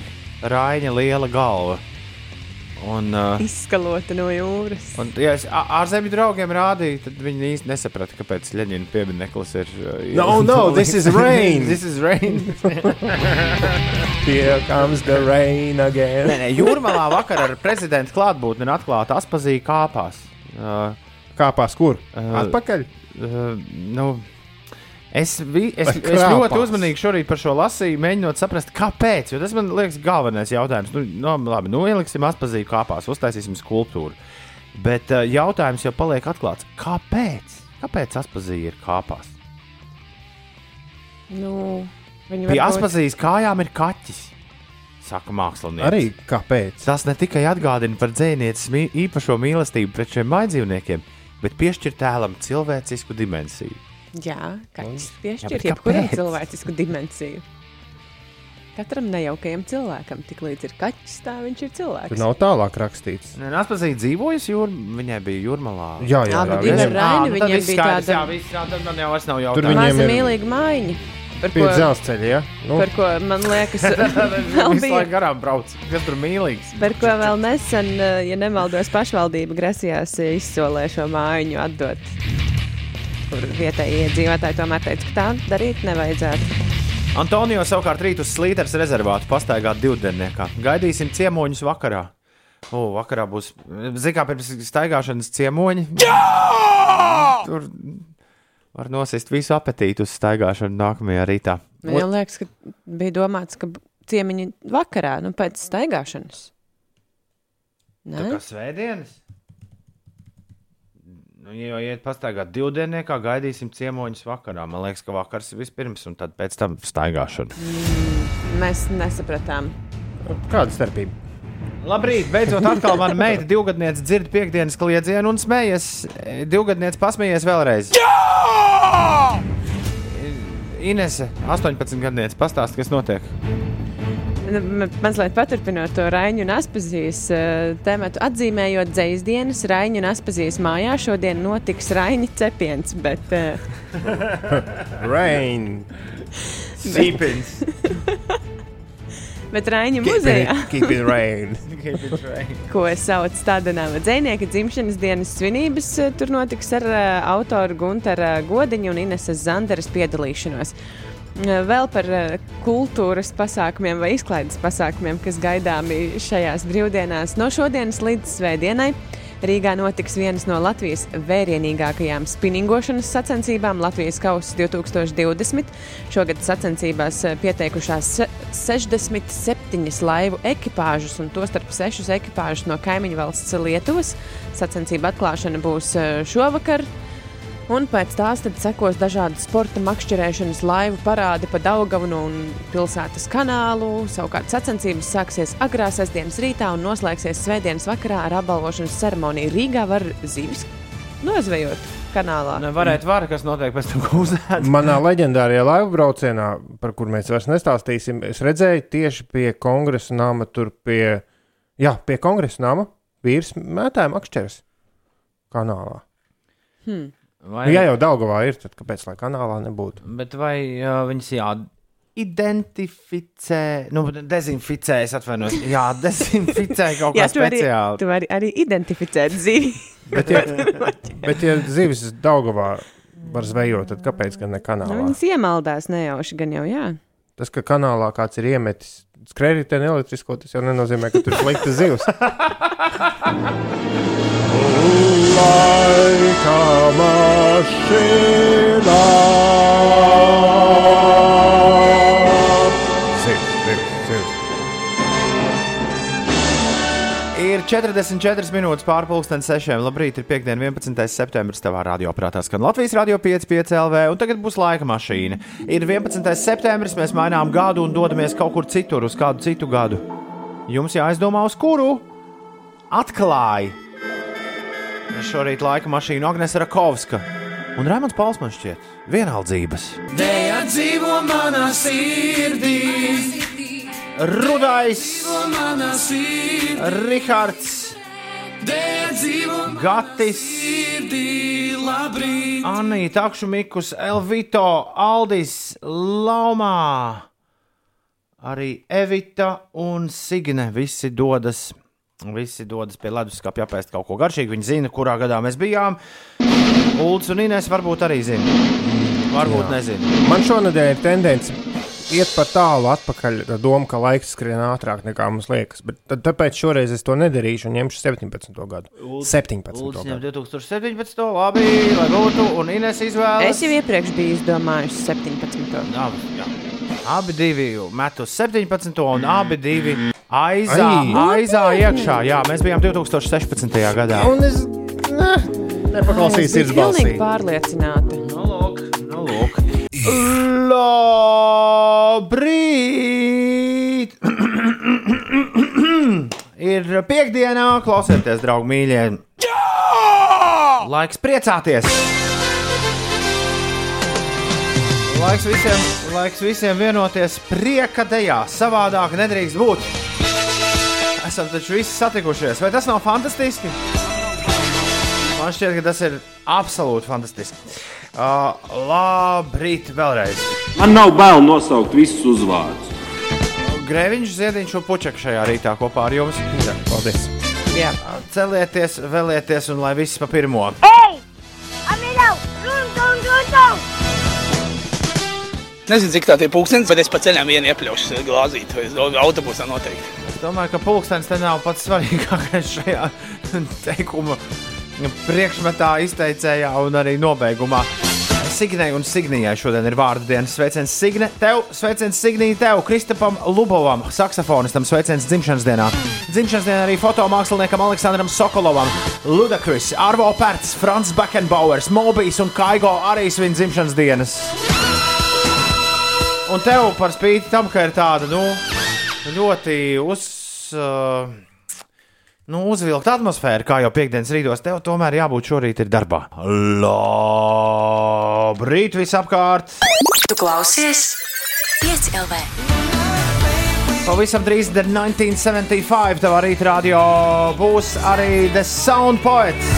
rāņa liela galva. Un, uh, Izskalota no jūras. un ja es ārzemju draugiem rādīju, tad viņi īsti nesaprata, kāpēc Leņķina piemineklis ir. uh, No, no, this is rain. this is rain. Here comes the rain again. Nē, nē, jūrmalā vakar ar prezidentu klātbūtni ir atklāta aspazīja kāpās. Uh, Kāpās kur? Uh, Atpakaļ. uh, nu, es, vi, es, es ļoti uzmanīgi šorīt par šo lasīju, mēģinot saprast, kāpēc. Jo tas man liekas galvenais jautājums. Nu, no, labi, nu ieliksim aspazīju kāpās, uztaisīsim skulptūru. Bet uh, jautājums jau paliek atklāts. Kāpēc? Kāpēc aspazīja ir kāpās? Nu, Pie aspazījas kājām ir kaķis, saka mākslinieks. Arī kāpēc? Tas ne tikai atgādina par dzīsnieces īpašo mīlestību pret šiem maidzīvniekiem, bet piešķir tēlam cilvēcisku dimensiju. Jā, kaķis Jā, piešķir bet kāpēc? cilvēcisku dimensiju. Katram nejaukajam cilvēkam, tik līdz ir kaķis, tā viņš ir Tur cilvēks. nav tālāk rakstīts. Nē, Aspazīja dzīvojusi jūr, viņai bija jūrmalā. Jā, jā, Jā, jā. bet jā, viņa jā. ar Raini nu, tad viņiem viss bija skaidrs, tāda- Jā, viss, jā, tad man jau vairs nav Tur jautājumu. viņiem Maza ir- mīlīga mājiņa. Par ko, dzelzceļa, jā. Nu, par ko man liekas, vēl bija garām brauc. Kas tur mīlīgs? Par ko vēl nesen, eh, ja nemaldos, pašvaldība grasījās izsolē šo mājiņu atdot. Kur vietējie iedzīvotāji tomēr teica, ka tā darīt nevajadzētu. Antonio savukārt rīt uz Slīteres rezervātu pastaigāt divdienniekā. Gaidīsim ciemoņus vakarā. O, vakarā būs, zināmā kā pirms staigāšanas ciemoņi. Jā! Tur var nosist visu apetītu uz staigāšanu nākamajā rītā. Man liekas, ka bija domāts, ka ciemiņi vakarā, nu pēc staigāšanas. Tā Nē? kā svētdienas. Nu, ja jau iet pastaigāt divdienniekā, gaidīsim ciemoņus vakarā. Man liekas, ka vakars ir vispirms, un tad pēc tam staigāšana. Mēs nesapratām. Kāda starpība? Labrīt, beidzot, atkal mana meita divgadniece dzird piekdienas kliedzienu un smējas. Divgadniece pasmējies vēlreiz. Jā! Inese, 18 gadniece, pastāst, kas notiek. Nu, ma- Mazliet paturpinot to Raņu un Aspazijas uh, tēmatu, atzīmējot dzīs dienas Raņu un Aspazijas mājā, šodien notiks Raņa cepiens, bet uh, Rain. Sīpins. Bet Raņa Keep muzejā, it, keep it rain. ko sauc Stādinām dzinieka dzimšanas dienas svinības, eh, tur notiks ar uh, autoru Gunteru Godiņu un Ineses Zanderes piedalīšanos. Eh, Vēl par kultūras pasākumiem vai izklaides pasākumiem, kas gaidāmi šajās brīvdienās. No šodienas līdz svētdienai Rīgā notiks vienas no Latvijas vērienīgākajām spinningošanas sacensībām Latvijas kausa 2020. Šogad sacensībās eh, pieteikušās se- 67 laivu ekipāžas, un tostarp 6 ekipāžas no kaimiņu valsts Lietuvas. Sacensība atklāšana būs eh, šovakar. Un pēc tās tad sekos dažādi sporta makšķerēšanas laivu parādi pa Daugavu un pilsētas kanālu. Savukārt sacensības sāksies agrā sestdienas rītā un noslēgsies svētdienas vakarā ar apbalvošanas ceremoniju. Rīgā var zivis nozvejot kanālā. Nu, varētu var, kas notiek pēc tam, ko uzēd. Manā leģendārajā laivu braucienā, par kur mēs vairs nestāstīsim, es redzēju tieši pie kongresa nama, tur pie, jā, pie kongresa nama vīrs mētāja makšķeres kanālā. Vai, Nu, ja jau Daugavā ir, tad kāpēc lai kanālā nebūtu? Bet vai uh, viņas jāidentificē, nu, dezinficē, es atvainojos, jā, dezinficē kaut kā Jā, tu arī, speciāli. tu vari arī identificēt zivi. Bet, ja, bet, ja zivis Daugavā var zvejot, tad kāpēc gan ne Nu, kanālā? viņas iemaldās nejauši, gan jau jā. Tas, ka kanālā kāds ir iemetis skrējēju elektrisko, tas jau nenozīmē, ka tur ir slikta zivs. Laika mašīnā. Zivs, zivs, zivs. Ir 44 minūtes pārpusdienas sešiem. Labrīt, ir piekdiena, 11. septembris. Tavā radioaparātā skan Latvijas radio 5,5 LV, un tagad būs laika mašīna. Ir 11. septembris, mēs mainām gadu un dodamies kaut kur citur, uz kādu citu gadu. Jums jāizdomā, uz kuru atklāja. Šorīt laika mašīna Agnēs Rakovska un Rēmons Pauls man šķiet vienaldzības. Dēļ dzīvo manā sirdī, Rudais, Rihards, Gatis, sirdī, labrīt. Anīta, Akšumikus, Elvito, Aldis, Laumā, arī Evita un Signe. Visi dodas, visi dodas pie leduskapja apēst kaut ko garšīgu. Viņi zina, kurā gadā mēs bijām. Ulds un Inês varbūt arī zina. Varbūt nezina. Man šonadēļ ir tendence iet par tālu atpakaļ ar domu, ka laiks skrien ātrāk nekā mums liekas. Bet tad, tāpēc šoreiz es to nedarīšu un ņemšu 17. gadu. 17. Ulds ņem gadu. 2017. labi, lai būtu, un Inês izvēlas. Es jau iepriekš biju izdomājusi 17. Abi, jā. Abi divi met uz 17. un abi divi aizā, Ai. aizā iekšā. Jā, mēs bijām 2016. gadā. Un es ne, nepaklausīju Es biju sirds balsī. pilnīgi pārliecināta. Nu, lūk, nu, lūk. Labrīt! Ir piekdienā, klausieties, draugi, mīļie. Laiks priecāties! Laiks visiem, laiks visiem vienoties prieka dejā. Savādāk nedrīkst būt. Esam taču visi satikušies. Vai tas nav fantastiski? Man šķiet, ka tas ir absolūti fantastiski. Uh, labrīt, vēlreiz. Man nav bail nosaukt visus uzvārdus. Grēviņš, Ziedņš un Puķek šajā rītā kopā ar jums. Jā, Paldies! Jā. Celieties, vēlieties, un lai viss pa pirmo. Nezinu, cik tā ir pūkstens, bet es pa ceļam vienu iepļaušu glāzīti. Autobusā noteikti. Es domāju, ka pulkstenis te nav pats svarīgākais šajā teikuma priekšmetā, izteicējā un arī nobeigumā. Signai un Signijai šodien ir vārdu dienas sveiciens Signe. Tev sveiciens Signijai, tev, Kristapam Lubovam, saksofonistam sveiciens dzimšanas dienā. Dzimšanas dienā arī fotomāksliniekam Aleksandram Sokolovam, Ludakris, Arvo Pērts, Frans Beckenbauers, Mobijs un Kaigo arī svin dzimšanas dienas. Un tev par spīti tam, ka ir tāda nu, ļoti uz, uh, nu, uzvilkta atmosfēra, kā jau piekdienas rītos, tev tomēr jābūt šorīt ir darbā. Labrīt visapkārt! Tu klausies 5 LV. Pavisam drīz The 1975 tavā rīta radio būs arī The Sound Poets.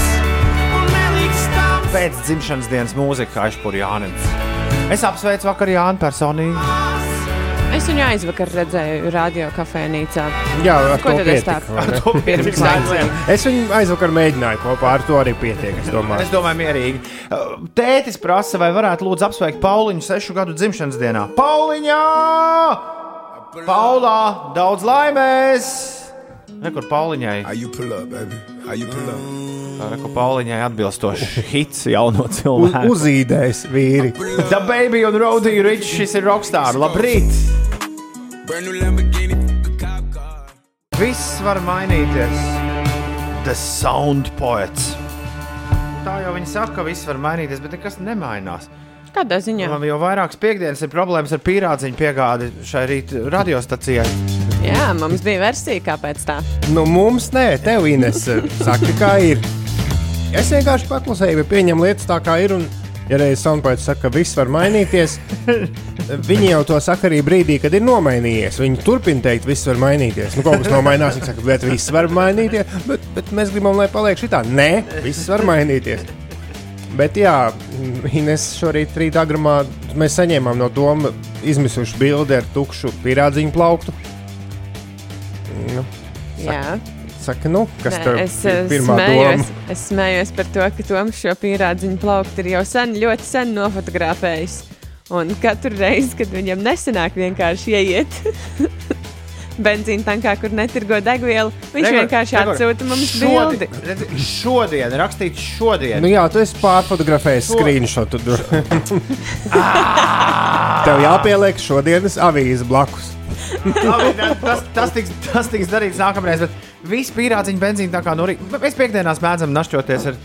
Pēc dzimšanas dienas mūzika aizpūr Jānis. Es apsveicu vakar Jānu personīgi. Es viņu aizvakar redzēju radio kafejnīcā. Jā, ar Ko to pietika. ne? To laikiem. Es viņu aizvakar mēģināju kopā ar to arī pietiek. Es domāju, Es domāju, mierīgi. Uh, Tētis prasa, vai varētu lūdzu apsveikt Pauliņu sešu gadu dzimšanas dienā. Pauliņā! Paulā, daudz laimēs! Rekur Pauliņai. Tā rekur Pauliņai atbilstoši hits jauno Uz, cilvēku. uzīdēs vīri. The Baby un Roddy Rich, šis ir rockstar. Labrīt! Viss var mainīties. The Sound Poets. Tā jau viņi saka, ka viss var mainīties, bet nekas nemainās. Kādā ziņā? Man jau vairākas piekdienas ir problēmas ar pīrādziņu piegādi šai rīta radiostacijai. Jā, mums bija versija, kāpēc tā. Nu, mums nē, tev Ines, saka, kā ir. Es vienkārši paklusēju, bet pieņem lietas tā, kā ir. Un, ja reiz Sunpoints saka, ka viss var mainīties, viņi jau to saka arī brīdī, kad ir nomainījies. Viņi turpina teikt, viss var mainīties. Nu, kaut kas nomainās, viņi saka, bet viss var mainīties. Bet, bet mēs gribam, lai paliek šitā. Nē, viss var mainīties. Bet, jā, Ines šorīt rītā gramā mēs saņēmām no doma izmisušu bildi ar tukšu pierādziņu plauktu. Nu, Jā. Saka, nu, kas Nē, tur es, ir pirmā smējos, doma? es smējos par to, ka Toms šo pierādziņu plauktu ir jau sen, ļoti sen nofotografējis. Un katru reizi, kad viņam nesanāk vienkārši ieiet benzīna tankā, kur netirgo degvielu, viņš Rekur, vienkārši rekur. atsūta mums bildi. Šodien, redzi, šodien rakstīts šodien. Nu, jā, tu esi pārfotografējis Šo- screenshotu. Tev jāpieliek šodienas avīze blakus. Labi, tas, tas, tiks, tas tiks darīts nākamreiz. Bet visi pīrādziņi benzīna tā kā no rīta. Mēs piekdienās mēdzam našķoties ar,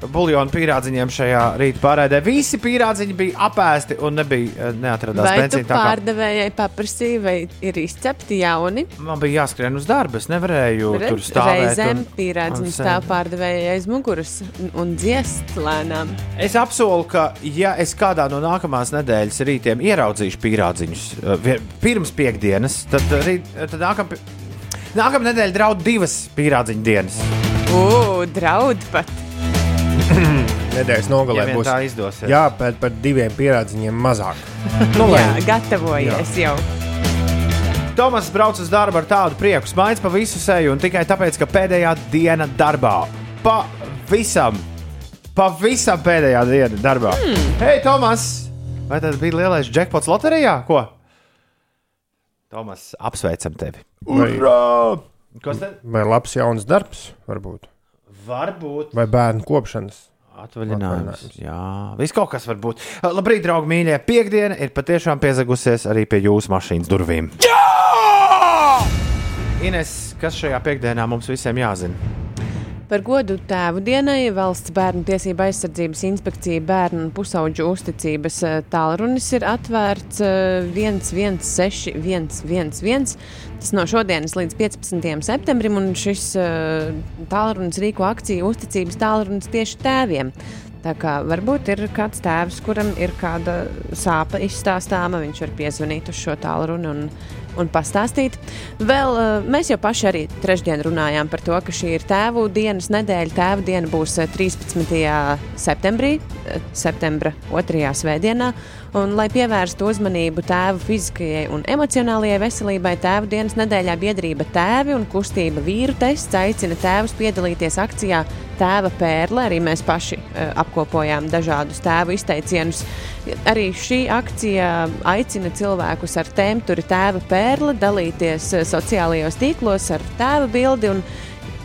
buļbuļsāļu pīrādziņiem šajā rīta pārēdē. Visi pīrādziņi bija apēsti un nebija eh, neatradās Vai benzīna. kā pārdevējai paprasīji, vai ir izcepti jauni? Man bija jāskrien uz darbu, es nevarēju tur stāvēt. Reizēm un stāv pārdevējai aiz muguras un- un dziest lēnām. Es apsolu, ka, ja es kādā no nākamās nedēļas rītiem ieraudzīšu pīrādziņus vie- pirms piekdienas, tad, uh, rīt, tad nākam, nākamā nedēļa draud divas pīrādziņu dienas. Ugh, draud pat! Nedēļas nogalē Ja būs tā izdosies. jāpēt par diviem pierādziņiem mazāk. Nu, lai- Jā, gatavojies jau. Tomas brauc uz darbu ar tādu prieku, smaids pa visu seju, un tikai tāpēc, ka pēdējā diena darbā. Pavisam, pavisam pēdējā diena darbā. Mm. Hei, Tomas! Vai tas bija lielais jackpots loterijā? Ko? Tomas, apsveicam tevi! Vai, Kas tad? vai labs jauns darbs, varbūt? Varbūt. Vai bērnu kopšanas? Atvaļinājums. Jā, viss kaut kas var būt. Labrīt, draugi, mīļie. Piektdiena ir patiešām piezagusies arī pie jūsu mašīnas durvīm. Jā! Ines, kas šajā piekdienā mums visiem jāzina? Par godu tēvu dienai valsts bērnu tiesība aizsardzības inspekcija bērnu un pusauģu uzticības eh, tālrunis ir atvērts eh, 116 111. Tas no šodienas līdz 15. septembrim, un šis eh, tālrunis rīko akciju uzticības tālrunis tieši tēviem. Tā kā varbūt ir kāds tēvs, kuram ir kāda sāpe izstāstāma, viņš var piezvanīt uz šo tālruni un, un pastāstīt. Vēl eh, mēs jau paši arī trešdien runājām par to, ka šī ir tēvu dienas nedēļa. Tēva diena būs eh, 13. septembrī, eh, septembra 2. svētdienā. Un, lai pievērstu uzmanību tēva fiziskajai un emocionālajai veselībai, tēva dienas nedēļā biedrība Tēvi un kustība vīru tests aicina tēvus piedalīties akcijā Tēva pērle. Arī mēs paši uh, apkopojām dažādus tēvu izteicienus. Arī šī akcija aicina cilvēkus ar tēmturi Tēva pērle dalīties eh, sociālajos tīklos ar tēva bildi un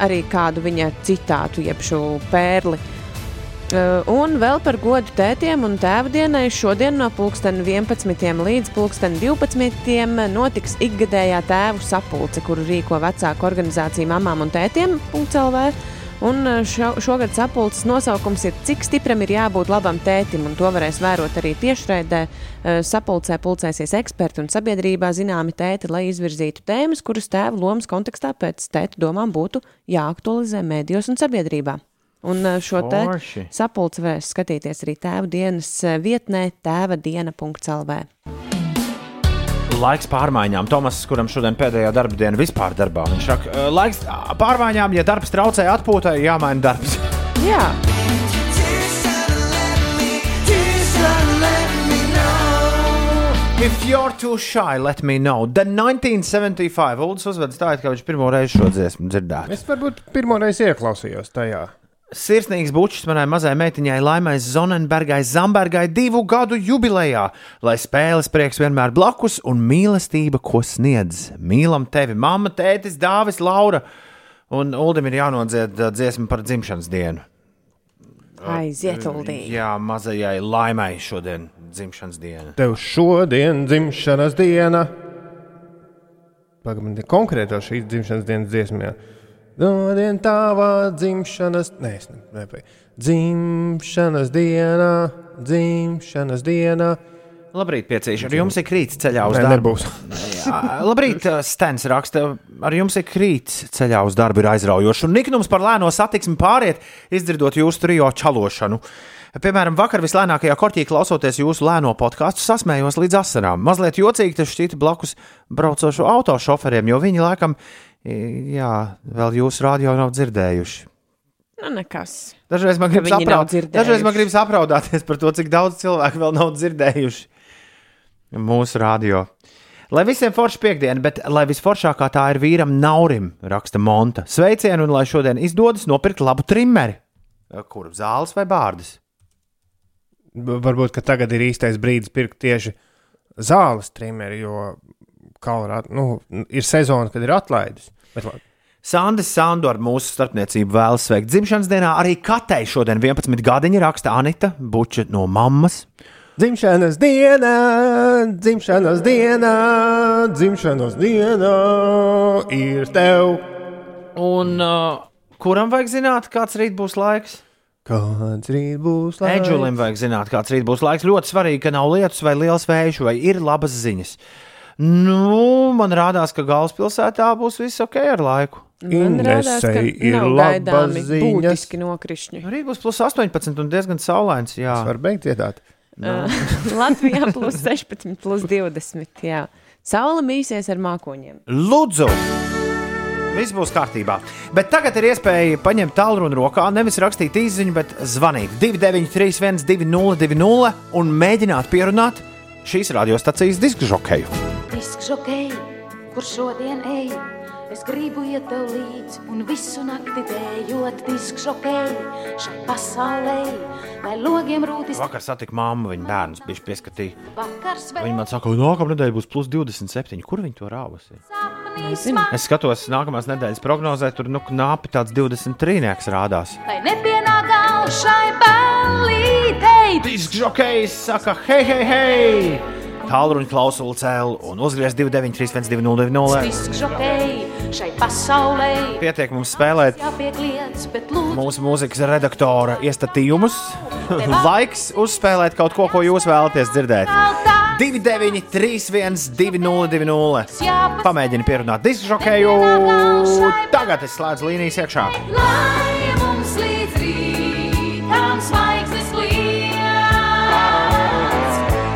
arī kādu viņa citātu, jeb šo pērli. Uh, Un vēl par godu tētiem un tēva dienai šodien no 11. līdz 12. notiks ikgadējā tēvu sapulce, kuru rīko vecāku organizācija mamām un tētiem. .lv. Un uh, šo, šogad sapulces nosaukums ir Cik stipram ir jābūt labam tētim, un to varēs vērot arī tiešraidē. Uh, Sapulcē pulcēsies eksperti un sabiedrībā zināmi tēti, lai izvirzītu tēmas, kuras tēva lomas kontekstā pēc tēta domām būtu jāaktualizē mēdījos un sabiedrībā. Un uh, šo te Forši. sapulci varēs skatīties arī tēva dienas vietnē tēvadiena.lv. Laiks pārmaiņām. Tomas, kuram šodien pēdējā darba diena vispār darbā, viņš saka, "Eh, laiks pārmaiņām, ja darbs traucē atpūtai, jāmaina darbs. Jā, If you're too shy, let me know. The 1975. Uldis uzvedas tā, it kā viņš pirmo reizi šo dziesmu dzirdētu. Es varbūt pirmo reizi ieklausījos tajā. Sirsnīgs bučs manai mazai meitiņai, Laimai Zonenbergai, Zambergai divu gadu jubilejā, lai spēles prieks vienmēr blakus un mīlestība, ko sniedz. Mīlam tevi, mamma, tētis, dāvis, Laura. Un Uldim ir jānodzied ā, dziesma par dzimšanas dienu. aiziet, Uldī. Jā, mazajai Laimai šodien dzimšanas diena. Tev šodien dzimšanas diena. Pagaidām, konkrēto šīs dzimšanas dienas dziesmā. Šodien tava dzimšanas, nē, es ne- nepēju. Dzimšanas diena, dzimšanas diena. Labrīt, piecīši. Ar jums ir krīts ceļā uz Nē, darbu. Jā, Labrīt, Stens raksta, ar jums ir krīts ceļā uz darbu, ir aizraujoši. Un niknums par lēno satiksmi pāriet, izdzirdot jūsu trio čalošanu. Piemēram, vakar vislēnākajā korķī klausoties jūsu lēno podkāstu, sasmējos līdz asarām. Mazliet jocīgi tas šķita blakus braucošu autošoferiem, jo viņi laikam, jā, vēl jūsu radio nav dzirdējuši. Nu, nekas. Dažreiz man gribas apraud... dzirdējuši. Dažreiz man gribas apraudāties par to, cik daudz cilvēku vēl nav dzirdējuši mūsu radio. Lai visiem forši piekdiena, bet lai visforšākā tā ir vīram Naurim, raksta Monta. Sveicienu un lai šodien izdodas nopirkt labu trimeri. Kur zāles vai bārdas? Varbūt ka tagad ir īstais brīdis pirkt tieši zāles trimeri, jo Kalorā, nu, ir sezona, kad ir atlaides. Bet. Sandis Sandu ar mūsu starpniecību vēlas sveikt dzimšanas dienā. Arī Katei šodien 11 gadiņa raksta Anita Buča no mammas. Dzimšanas diena, dzimšanas diena, dzimšanas diena ir tev. Un uh, kuram vajag zināt, kāds rīt būs laiks? Kāds rīt būs laiks? Edžulim vajag zināt, kāds rīt būs laiks. Ļoti svarīgi, ka nav lietus vai liels vējš, vai ir labas ziņas. Nu, man rādās, ka galvaspilsētā būs viss ok ar laiku. Inesei ir gaidāmi ziņas. būtiski nokrišņi. Rīt būs plus 18 un diezgan saulains. Jā, Var beigt dziedāt. Uh, Latvijā plus 16, plus 20. Jā. Saula mīsies ar mākoņiem. Lūdzu! Viss būs kārtībā. Bet tagad ir iespēja paņemt tālruni rokā, nevis rakstīt īsiņu, bet zvanīt 293, 202, un mēģināt pierunāt šīs radiostacijas disku žokeju. Disks žokei, kur šodien ej, es gribu iet tev līdzi un visu nakti dējot disks žokei, šai pasaulē, lai logiem rūtis Vakar satiku māmu, viņa bērnus bija pieskatīja. vakars Viņa man saka, ka nākamā nedēļa būs plus 27. Kur viņi to rāvusi? Es skatos, nākamās nedēļas prognozē, tur nu nāpi tāds 23. rādās. Lai nepienāk šai ballītei, Disks žokejs saka, hei, hei, hei! Tālruņa klausuli cēl un uzgriez 293, 202. disks žokei, šai pasaulē, Pietiek mums spēlēt lūdzu, mūsu mūzikas redaktora iestatījumus. Laiks uzspēlēt kaut ko, ko jūs vēlaties dzirdēt. 293, 202. Pamēģini pierunāt disku žokeju. Tagad es slēdzu līnijas iekšā. lai mums līdz rītam zvaigznes kliedz.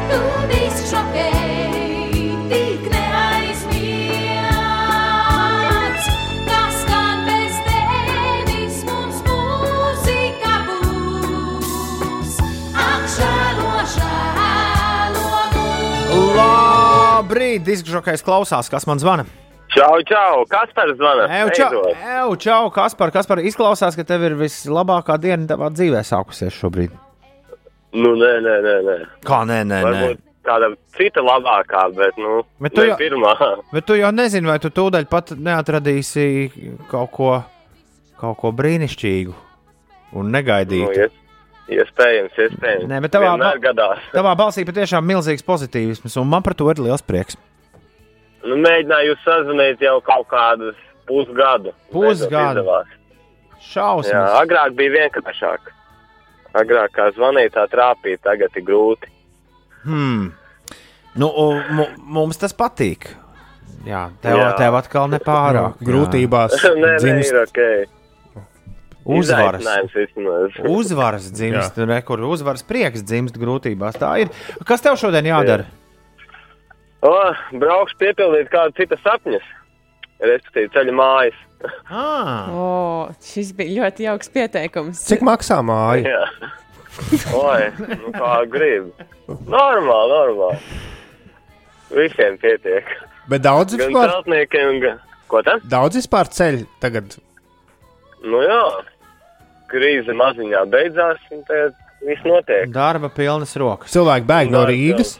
Tu disks žokei, tik neaizmirst, kas skan bez tevis mums mūzika būs. Ak, žēlo, žēlo mūs. Labrīt, disku žokejs klausās, kas man zvana. Čau, čau! Kas par zvanu? Eju, čau, eju, čau, Kaspar, Kaspar, izklausās, ka tev ir vislabākā diena tavā dzīvē sākusies šobrīd. Nu, nē, nē, nē. nē. Kā nē, nē, nē. Kāda cita labākā, bet, nu, Bet tu jau- pirmā. Bet tu jau nezini, vai tu tūdaļ pat neatradīsi kaut ko, kaut ko brīnišķīgu un Nu, negaidītu. ies, iespējams, iespējams. Nē, bet tavā, gadās. tavā balsī patiešām milzīgs pozitīvisms, un man par to ir liels prieks. Nu, mēģināju sazvanīt jau kaut kādus pusgadu. Pusgadu? Šausmas. Jā, agrāk bija vienkāršāk. Agrāk kā zvanīt, tā trāpīt, tagad ir grūti. Hmm. Nu, mums tas patīk. Jā, tev, Jā. tev atkal nepārāk. Nu, grūtībās nē, nē, dzimst. ir ok. Uzvaras. Uzvaras dzimst, tur kur uzvaras prieks dzimst grūtībās. Tā ir. Kas tev šodien jādara? O, braukšu piepildīt kādu citu sapņus. Respektīvi, ceļa mājas. Ah. O, šis bija ļoti jauks pieteikums. Cik maksā māja? Jā. Oi, nu kā gribi. Normāli, normāli. Visiem pietiek. Bet daudz Gan vispār, celtniekiem, gan. Ko tā? daudz vispār ceļ tagad. Nu jā. Krīze maziņā beidzās, un tagad viss notiek. Darba pilnas rokas. Cilvēki bēg no Rīgas.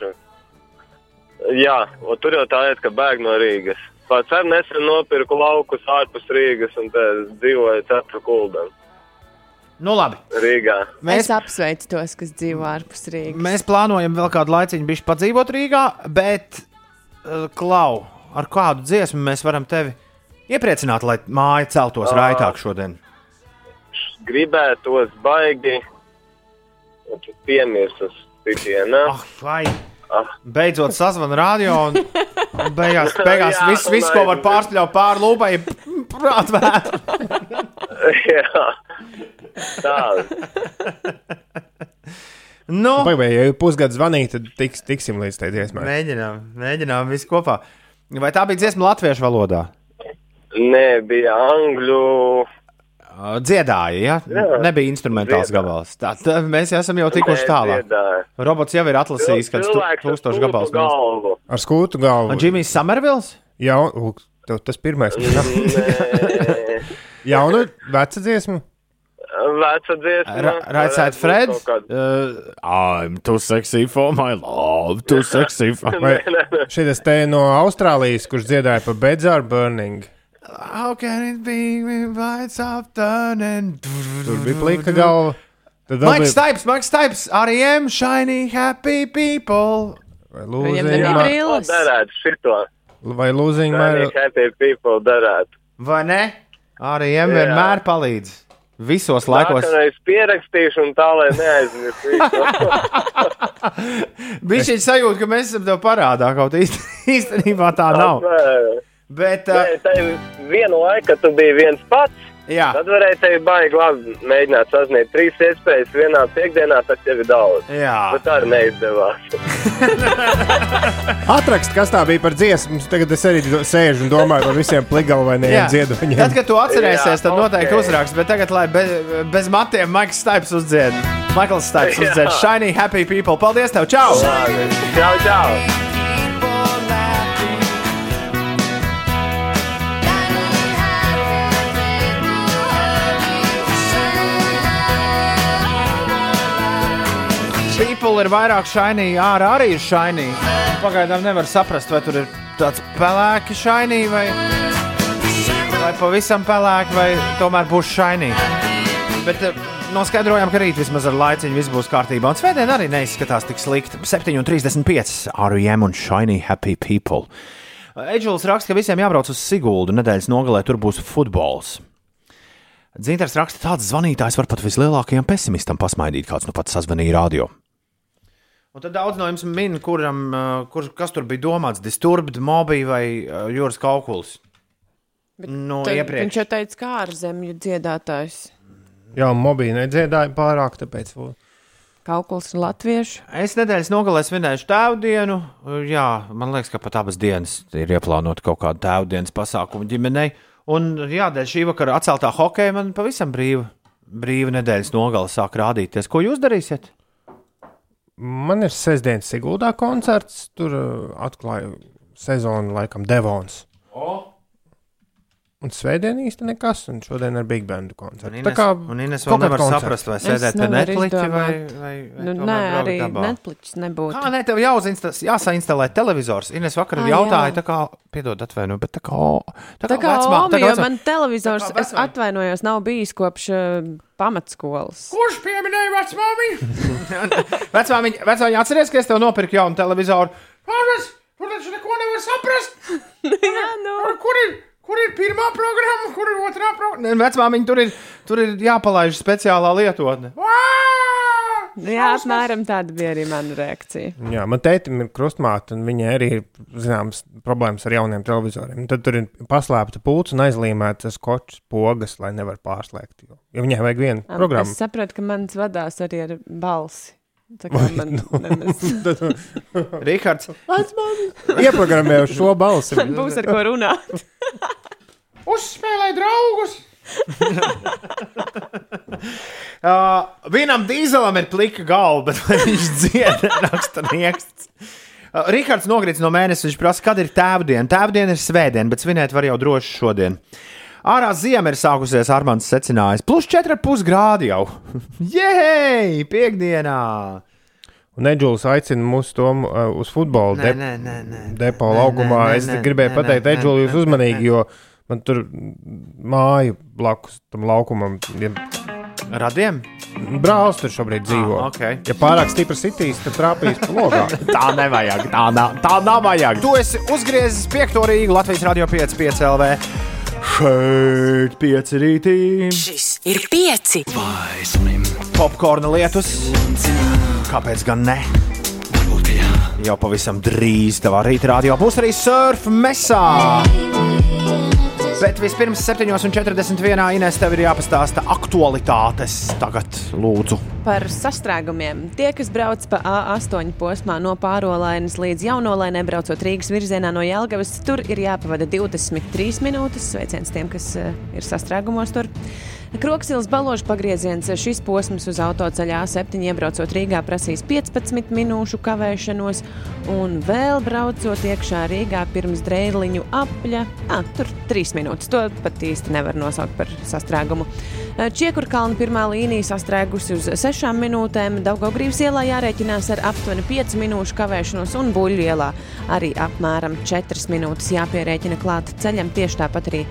Jā, tur jau tā lieta, ka bēg no Rīgas. Pats ar nesen nopirku laukus ārpus Rīgas un te dzīvoju Cepra kuldam Nu, labi. Rīgā. Mēs... Es apsveicu tos, kas dzīvo ārpus Rīgas. Mēs plānojam vēl kādu laiciņu bišķi padzīvot Rīgā, bet, uh, Klau, ar kādu dziesmu mēs varam tevi iepriecināt, lai māja celtos Ā. raitāk šodien? Gribētos baigi piemirsus citiem. Ah, vai. Beidzot, sazvanīt radio, un beigās, beigās Jā, viss, viss, ko var pārspļaut pāri lūpai, ir prātvērt. Jā, tā. Nu, Pagaidām, ja pusgadu zvanīt, tad tiks, tiksim līdz tai dziesmai. mēģinām, mēģinām visu kopā. Vai tā bija dziesma latviešu valodā? Nē, bija angļu. Dziedāja, ja? Jā. Nebija instrumentāls Dziedāja. gabals. Tā, tā, mēs esam jau tikuši tālāk. dziedāja. Robots jau ir atlasījis, ar tūkstošu gabals. galvu. Ar skūtu galvu. Un Džimijs Samervils? Jā, tev tas pirmais. Vecu dziesmu. Veca dziesma. Side varētu būt Fred? Uh, I'm too sexy for my love, too sexy for my Vai šis te no Austrālijas, kurš dziedāja par Bedzāru Burning. How can it be when lights up turning? Tur bija plika galva. Tad vēl Maiks bija Stipes, Maiks Stipes, R.E.M. Shiny Happy People. vai Viņam nebija ma- brilles. Darētu šito. vai lūziņa, Mani ma- happy people darētu. Vai ne? R.E.M. Jā. vienmēr palīdz. Visos laikos. Nākamreiz pierakstīšu un tā, lai neaizmirstu. Bija šī sajūta, ka mēs esam tev parādā kaut īsti, īstenībā tā nav. Bet, uh, Nē, tā ir viena laika, kad tu biji viens pats. Jā. Tad varēja tevi baigi labi mēģināt sasniegt trīs iespējas vienā piekdienā, tas jau ir daudz. Jā. Bet tā arī neizdevās. Atrakst, kas tā bija par dziesmu. Tagad es arī sēžu un domāju par visiem Jā. pligalainiem dziedoņiem. Tad, kad tu atcerēsies, tad noteikti ok. uzrakst. Bet tagad, lai be, bez matiem, Maiks Staips uzdzied. Maikls Staips uzdzied. Shiny, happy people. Paldies tev! Čau! Čau, čau! People ir vairāk shiny, ārā arī ir shiny. Pagaidām nevar saprast, vai tur ir tāds pelēki shiny vai, vai pavisam pelēki, vai tomēr būs shiny. Bet eh, noskaidrojām, ka rīt vismaz ar laiciņu viss būs kārtībā. Un svētdien arī neizskatās tik slikti. 7,35 REM un Shiny Happy People. Eģils raksta, ka visiem jābrauc uz Siguldu nedēļas nogalē, tur būs futbols. Dzintars raksta, tāds zvanītājs var pat vislielākajam pesimistam pasmaidīt, kāds nu pats sazvanīja radio. Un tad daudz no jums min, kuram, kur, kas tur bija domāts, Disturbed, Mobi vai Jūras Kaukulis. Nu, Tad iepriekš. Viņš jau teica, kā ārzemju dziedātājs. Jā, mobīļi nedziedāja pārāk, tāpēc. Kaukuls ir latviešu. Es nedēļas nogalē svinēšu tēvdienu. Uh, Jā, man liekas, ka pat abas dienas ir ieplānota kaut kāda tēvdienas pasākuma ģimenei. Un, jā, dēļ šī vakara atceltā hokeja man pavisam brīva, brīva nedēļas nogale sāk rādīties. Ko jūs darīsiet? Man ir sestdienas Siguldā koncerts, tur uh, atklāja sezonu, laikam, Devons. O. Un svētdien īsti nekas, un šodien ar Big Bandu koncertu. Ines, un Ines vēl nevar koncerts. saprast, vai sēdēt pie nevaru Netflix vai, vai, vai Nu, nē, arī. Netflix nebūtu. Kā ne, tev jāuzinsta, jāsainstalē televizors. Ines vakar Ā, jautāja, jā. tā kā, piedod, atvainoju, bet tā kā, tā Tā kā vecmā- Omi, kā jo vecmā- man televizors, tā kā es atvainojos, nav bijis kopš uh, pamatskolas. Kurš pieminēja vecmāmiņu? Vecmāmiņa, vecmāmiņa atceries, ka es tev nopirku jaunu televizoru. Pārvis, tur taču neko nevar saprast. Jā, nu. Kur ir, kur ir pirmā programma, kur ir otrā programma? Vecmāmiņa, tur ir, tur ir jāpalaiž speciālā lietotne. Jā, apmēram tāda bija arī mana reakcija. Jā, man tētim ir krustmāte, un viņai arī ir zināmas problēmas ar jauniem televizoriem. Tad tur ir paslēpta pūce un aizlīmēta skočs pogas, lai nevar pārslēgt. Jo, jo viņai vajag vienu Am, programmu. Es saprotu, ka mans vadās arī ar balsi. Tā kā man nu, nemaz... Rihards. Ieprogrammēju šo balsi. Man būs ar ko runāt. Uzspēlē draugus! uh, vienam dīzelam ir plika galva, bet viņš dzied, raksta nieksts. Uh, Rihards nogriezt no mēneša, viņš prasa, kad ir tēvdiena. Tēvdiena ir svētdiena, bet svinēt var jau droši šodien. Ārā zima ir sākusies, Armāns secinājis. Plus 4,5 grādi jau. Jēj, piekdienā! Un Edžulis aicina mūs to uh, uz futbolu Nē, dep nē, nē, nē. depo Nē, laukumā. nē, Es nē, gribēju nē, pateikt, nē, Edžuli, jūs nē, uzmanīgi, nē. jo man tur māja blakus tam laukumam. Ja Radiem? brālis tur šobrīd dzīvo. Ah, ok. Ja pārāk stipri sitīs, tad trāpīs logā. Tā nevajag, tā nav, tā nav vajag. Tu esi uzgriezis piekto Rīgu Latvijas radio 5, 5 LV. Šeit pieci rītī. Šis ir pieci. Popkorna lietus. Kāpēc gan ne? Jau pavisam drīz tavā rīta radio būs arī surf mesā. Bet vispirms 7,41. Inês tev ir jāpastāsta aktualitātes. Tagad, lūdzu. Par sastrēgumiem. Tie, kas brauc pa A8 posmā no pārolainas līdz jaunolainai, braucot Rīgas virzienā no Jelgavas, tur ir jāpavada 23 minūtes. Sveiciens tiem, kas uh, ir sastrēgumos tur. Kroksils baložu pagrieziens šis posms uz autoceļa A7 iebraucot Rīgā prasīs 15 minūšu kavēšanos, un vēl braucot iekšā Rīgā pirms dreiliņu apļa, ah, tur 3 minūtes. To pat īsti nevar nosaukt par sastrēgumu. Čiekurkalna pirmā līnija sastrēgusi uz 6 minūtēm, Daugaugrības ielā jārēķinās ar aptuveni 5 minūšu kavēšanos, un Buļļu ielā arī apmēram 4 minūtes jāpierēķina klāt ceļam. Tieši tāpat arī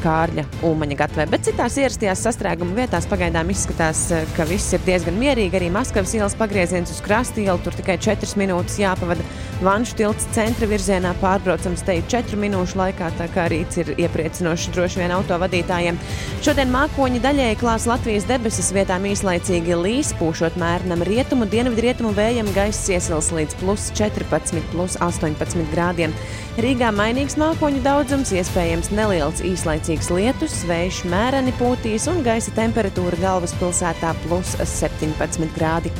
Kārļa Ulmaņa gatavē. Bet citās ierastajās sastrēguma vietās pagaidām izskatās, eh, ka viss ir diezgan mierīgi. Arī Maskavas ielas pagrieziens uz krasta ielu tur tikai 4 minūtes jāpavada. Vanšu tilts centra virzienā pārbraucams te 4 minūšu laikā, tā kā rīts ir iepriecinošs droši vien autovadītājiem. Šodien mākoņi daļēji klās Latvijas debesis vietām īslaicīgi līs, pūšot mērnam rietumu, dienvidrietumu vējam gaiss iesils līdz plus 14, plus 18 grādiem. Rīgā mainīgs mākoņu daudzums, iespējams neliels īslaicīgs lietus, vējš mēreni pūtīs un gaisa temperatūra galvaspilsētā plus 17 grādi.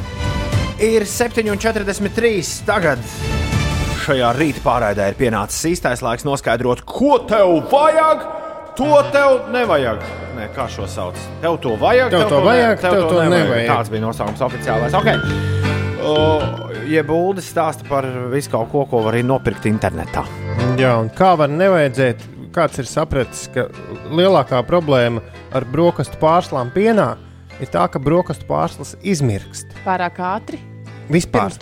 Ir 7,43. Tagad šajā rīta pārraidē ir pienācis īstais laiks noskaidrot, ko tev vajag. To tev nevajag. Nē, kā šo sauc? Tev to vajag, Tev to vajag, ne- tev to nevajag. Tāds bija nosaukums oficiālais. Okay. Uh, ja Buldes stāsta par visu kaut ko, ko var arī nopirkt internetā. Jā, un kā var nevajadzēt, kāds ir sapratis, ka lielākā problēma ar brokastu pārslām pienā ir tā, ka brokastu pārslas izmirkst. Pārāk ātri. Vispār.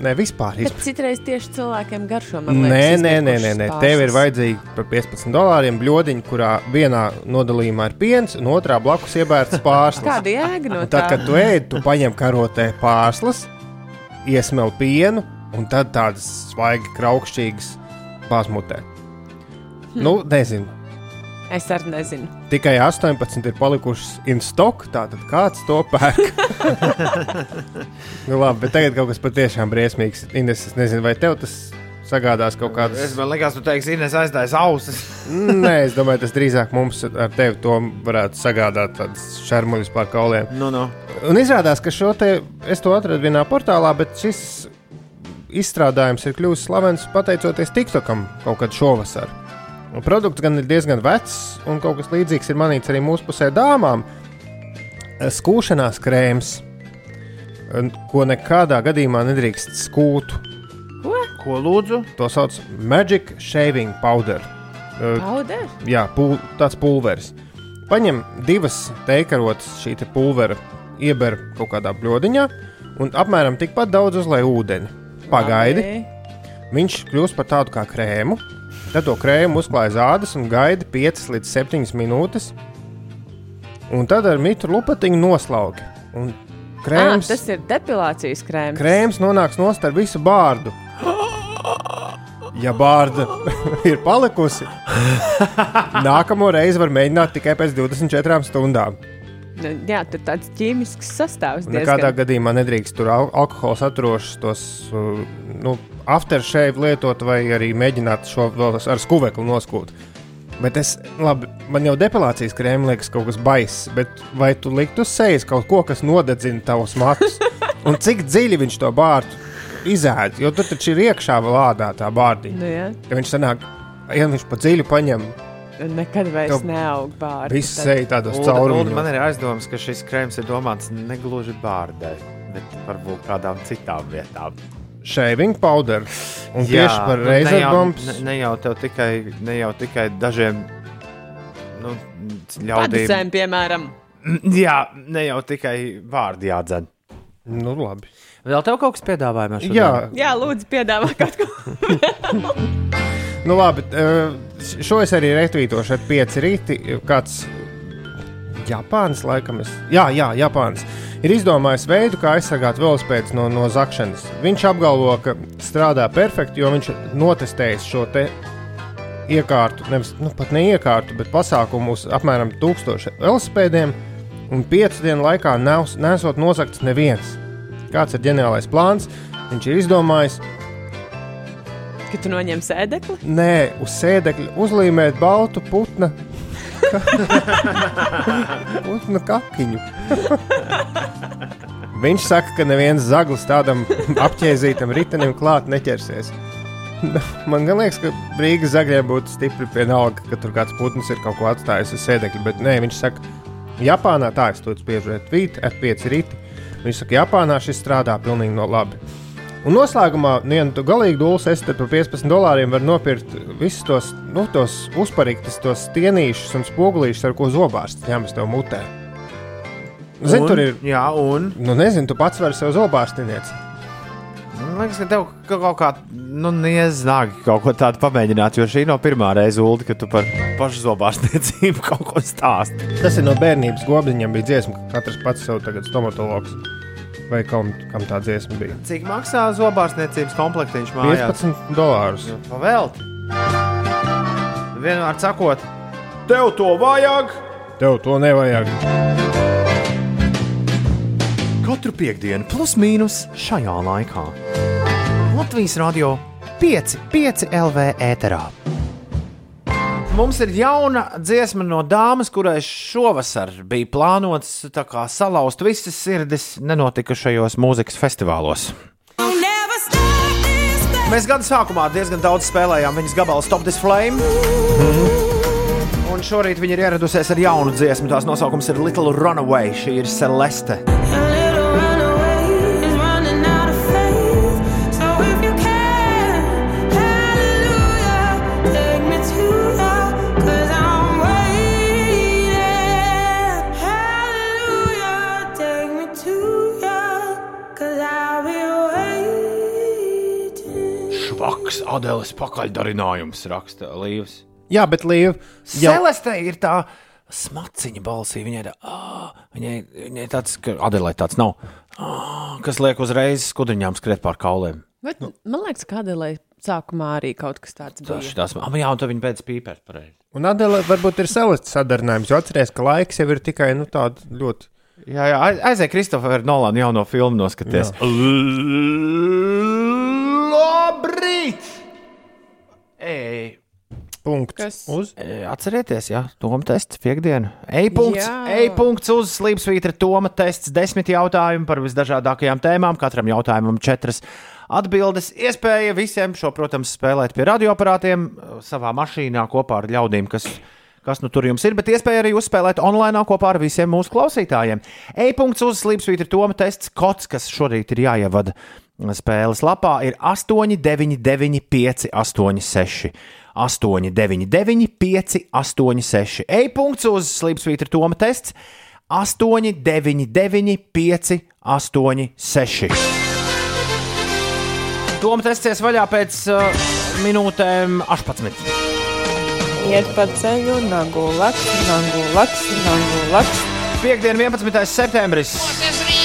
Ne, vispār. Bet Izmirkst. citreiz tieši cilvēkiem garšo. man Nē, liekas, nē, nē, nē, izmirkušas nē. Tev ir pārslas. vajadzīgi par 15 dolāriem bļodiņi, kurā vienā nodalījumā ir piens, un otrā blakus iebērts pārslas. Kāda jēga no Un tā? tad, kad tu ēd, tu paņem karotē pārslas, iesmēl pienu, un tad tādas svaigi kraukšķīgas pāzmutē. Hm. Nu, nezinu. Es arī nezinu. Tikai 18 ir palikušas in stock, tātad kāds to pērk. nu, labi, bet tagad kaut kas patiešām briesmīgs. Ines, es nezinu, vai tev tas sagādās kaut kādas. Es liekas, tu teiksi, Ines aiztais ausis. Nē, es domāju, tas drīzāk mums ar tevi to varētu sagādāt tādas šarmuļus pār kauliem. Nu, nu. Un izrādās, ka šo te es to atradu vienā portālā, bet šis izstrādājums ir kļuvis slavens pateicoties TikTokam kaut kad šovasar. Un produkts gan ir diezgan vecs, un kaut kas līdzīgs ir manīts arī mūsu pusē dāmām. Skūšanās krēms, ko nekādā gadījumā nedrīkst skūt. Ko? Lūdzu? To sauc par Magic Shaving Powder. Uh, Powder? Jā, pul, tāds pulveris. Paņem divas teikarotas šī te pulvera, ieber kaut kādā bļodiņā un apmēram tikpat daudz uzlai ūdeni. Pagaidi. Viņš kļūst par tādu kā krēmu. Tad to krēmu uzklāj zādas un gaida 5 līdz 7 minūtes. Un tad ar mitru lupatiņu noslauki. Un krēms, Ah, tas ir depilācijas krēms. krēms nonāks nost ar visu bārdu. Ja bārda ir palikusi, nākamo reizi var mēģināt tikai pēc 24 stundām. Nu, Jā, tur tāds ķīmisks sastāvs. Nekādā gadījumā nedrīkst tur al alkohola saturošus tos uh, nu, aftershave lietot, vai arī mēģināt šo vēl ar skuvekli noskūt. Bet es, labi, man jau depilācijas krēma liekas kaut kas baiss, bet vai tu liktu uz sejas kaut ko, kas nodedzina tavus matus? Un cik dziļi viņš to bārdu izēd? Jo tur taču ir iekšā vēl ādā tā bārdiņa. Nu, jā. Ja viņš sanāk, ja viņš pa dziļu paņem, Nekad vairs neaug bārdi. visu tad- seju tādos caurumos. man ir aizdoms, ka šis krēms ir domāts negluži bārdai, bet varbūt kādām citām vietām. Shaving powder. Un Jā, tieši par nu, reizēm Ne, ne, jau tev tikai, ne jau tikai dažiem nu, ļaudīm. Padusēm, piemēram. Jā, ne jau tikai vārdi jādzen. Nu, labi. Vēl tev kaut kas piedāvājumā? Jā, Jā, lūdzu, piedāvā kaut ko. Nu, labi, eh, šo es arī retvītošu ar pieci rīti. Kāds Japāns, laikam, es... jā, jā, Japāns ir izdomājis veidu, kā aizsargāt velospēdu no, no zakšanas. Viņš apgalvo, ka strādā perfekti, jo viņš ir notestējis šo te iekārtu, nevis nu, pat ne iekārtu, bet pasākumu uz apmēram 1000 velospēdiem, un piecu dienu laikā nav, nesot nozagts neviens. Kāds ir ģeniālais plāns? Viņš ir izdomājis Kad tu noņem sēdekli? Nē, uz sēdekļa uzlīmēt baltu putna. putna kakiņu. Viņš saka, ka neviens zaglis tādam apģēzītam ritenim klāt neķersies. Man liekas, ka Rīgas zagļiem būtu stipri vienalga, ka tur kāds putns ir kaut ko atstājis uz sēdekļa. Bet nē, viņš saka, Japānā tā es to spiežu ar pieci rīti. Viņš saka, Japānā šis strādā pilnīgi no labi. Un noslēgumā, nu, ja tu galīgi dūlis esi, tad par 15 dolāriem var nopirkt visus tos, nu, tos uzparīgtus, tos stienīšus un spogulīšus, ar ko zobārsts ņemas tev mutē. Zini, tur ir. Jā, un. Nu, nezinu, tu pats vari sev zobārstinieci. Nu, Man liekas, ka tev ka kaut kā, nu, nieznāgi kaut ko tādu pamēģināt, jo šī nav pirmā reize, Ulu, kad tu par pašu zobārstniecību kaut ko stāst. Tas ir no bērnības gobziņām bija dziesma, ka katrs pats sev tagad stomatologs. Vai kam, kam tā dziesma bija? Cik maksā zobārstniecības komplektiņš mājās? 15 dolārus. Pavēlt. Vienmēr sakot, tev to vajag. Tev to nevajag. Katru piekdienu, plus mīnus šajā laikā. Latvijas radio 5, 5 LV ēterā. Mums ir jauna dziesma no dāmas, kurai šovasar bija plānots salauzt visas sirdis nenotikušajos mūzikas festivālos. Mēs gada sākumā diezgan daudz spēlējām viņas gabalu Stop This Flame. Un šorīt viņa ir ieradusies ar jaunu dziesmu. Tās nosaukums ir Little Runaway. Šī ir Celeste. Švaks, Adēlis pakaļdarinājums, raksta Līvs. Jā, bet Līva. Jau... Celeste ir tā smaciņa balsī. Viņai, tā, oh, viņai, viņai tāds, ka Adēlē tāds nav, oh, kas liek uzreiz skudriņām skriet pār kauliem. Bet, nu. Man liekas, ka Adelē sākumā arī kaut kas tāds bija. Tas tas man, jā, un tad viņa pēc pīpēs pareizi. Un Adela varbūt ir celestes sadarinājums, jo atceries, ka laiks jau ir tikai nu, tāds ļoti. Jā, jā aizēj Kristofera Nolana jauno filmu noskaties. Labrīt! Ej! Punkts. Kas? Uz? Atcerieties, jā, Toma tests, piekdiena. E-punkts, e-punkts uz slīpsvītra Toma tests, desmit jautājumi par visdažādākajām tēmām, katram jautājumam četras atbildes. Iespēja visiem šo, protams, spēlēt pie radioaparātiem, savā mašīnā kopā ar ļaudīm, kas, kas nu tur jums ir, bet iespēja arī uzspēlēt online kopā ar visiem mūsu klausītājiem. E-punkts uz slīpsvītra Toma tests, kods, kas šorīt ir jāievada spēles lapā, ir 8, 9, 9, 5, 8, 6. 8, 9, 9, 5, 8, 6. E-punkts uz slīpsvītra Toma tests 8, 9, 9, 5, 8, 6. Toma testies vaļā pēc uh, minūtēm 18. Iet pa ceļu, nagu laks, nagu laks, nagu laks. Piektdien, 11. septembris.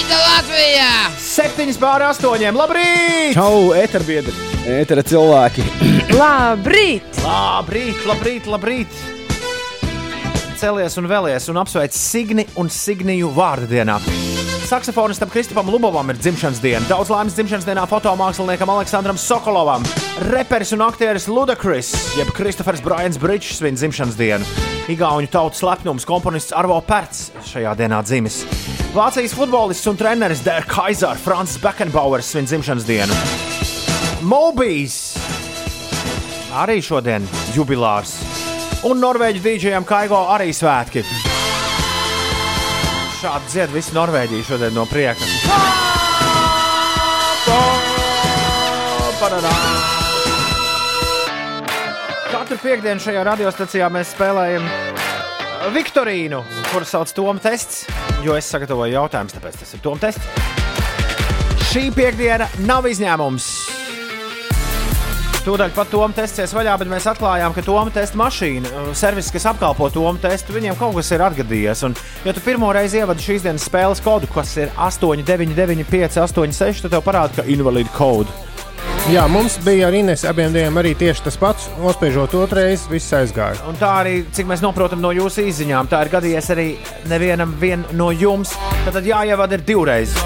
Rīta Latvijā! 7 pār 8. Labrīt! Čau, eterbiedri! Etera cilvēki! Labrīt! Labrīt, labrīt, labrīt! Celies un vēlies un apsveic Signi un Signiju vārdu dienā. Saksofonistam Kristupam Lubovam ir dzimšanas diena. Daudz laimes dzimšanas dienā fotomāksliniekam Aleksandram Sokolovam, reperis un aktieris Ludacris, jeb Kristofers Brians Bridges svin dzimšanas dienu. Igauņu tautas lepnums komponists Arvo Pērts šajā dienā dzimis. Vācijas futbolists un treneris Der Kaiser Francis Beckenbauers svin dzimšanas dienu. Mobijs arī šodien jubilārs. Un Norvēģi dīdžejam Kaigo arī svētki. Šādi dzied visi Norvēģi šodien no prieka. Katru piekdienu šajā radiostacijā mēs spēlējam Viktorīnu, kuras sauc Toma tests, jo es sagatavoju jautājumus, tāpēc tas ir Toma tests. Šī piekdiena nav izņēmums. Tūdaļ pat Toma testies vaļā, bet mēs atklājām, ka Toma testa mašīna, uh, servis, kas apkalpo Toma testu, viņiem kaut kas ir atgadījies. Un, ja tu pirmo reizi ievadi šīs dienas spēles kodu, kas ir 899, 586, tad tev parāda, ka invalīdu kodu. Jā, mums bija ar Inês abiem diviem arī tieši tas pats. Nospiežot otrreiz, viss aizgāja. Un tā arī, cik mēs saprotam no jūsu izziņām, tā ir gadījies arī nevienam vien no jums. Tad tad jāievada ir divreiz.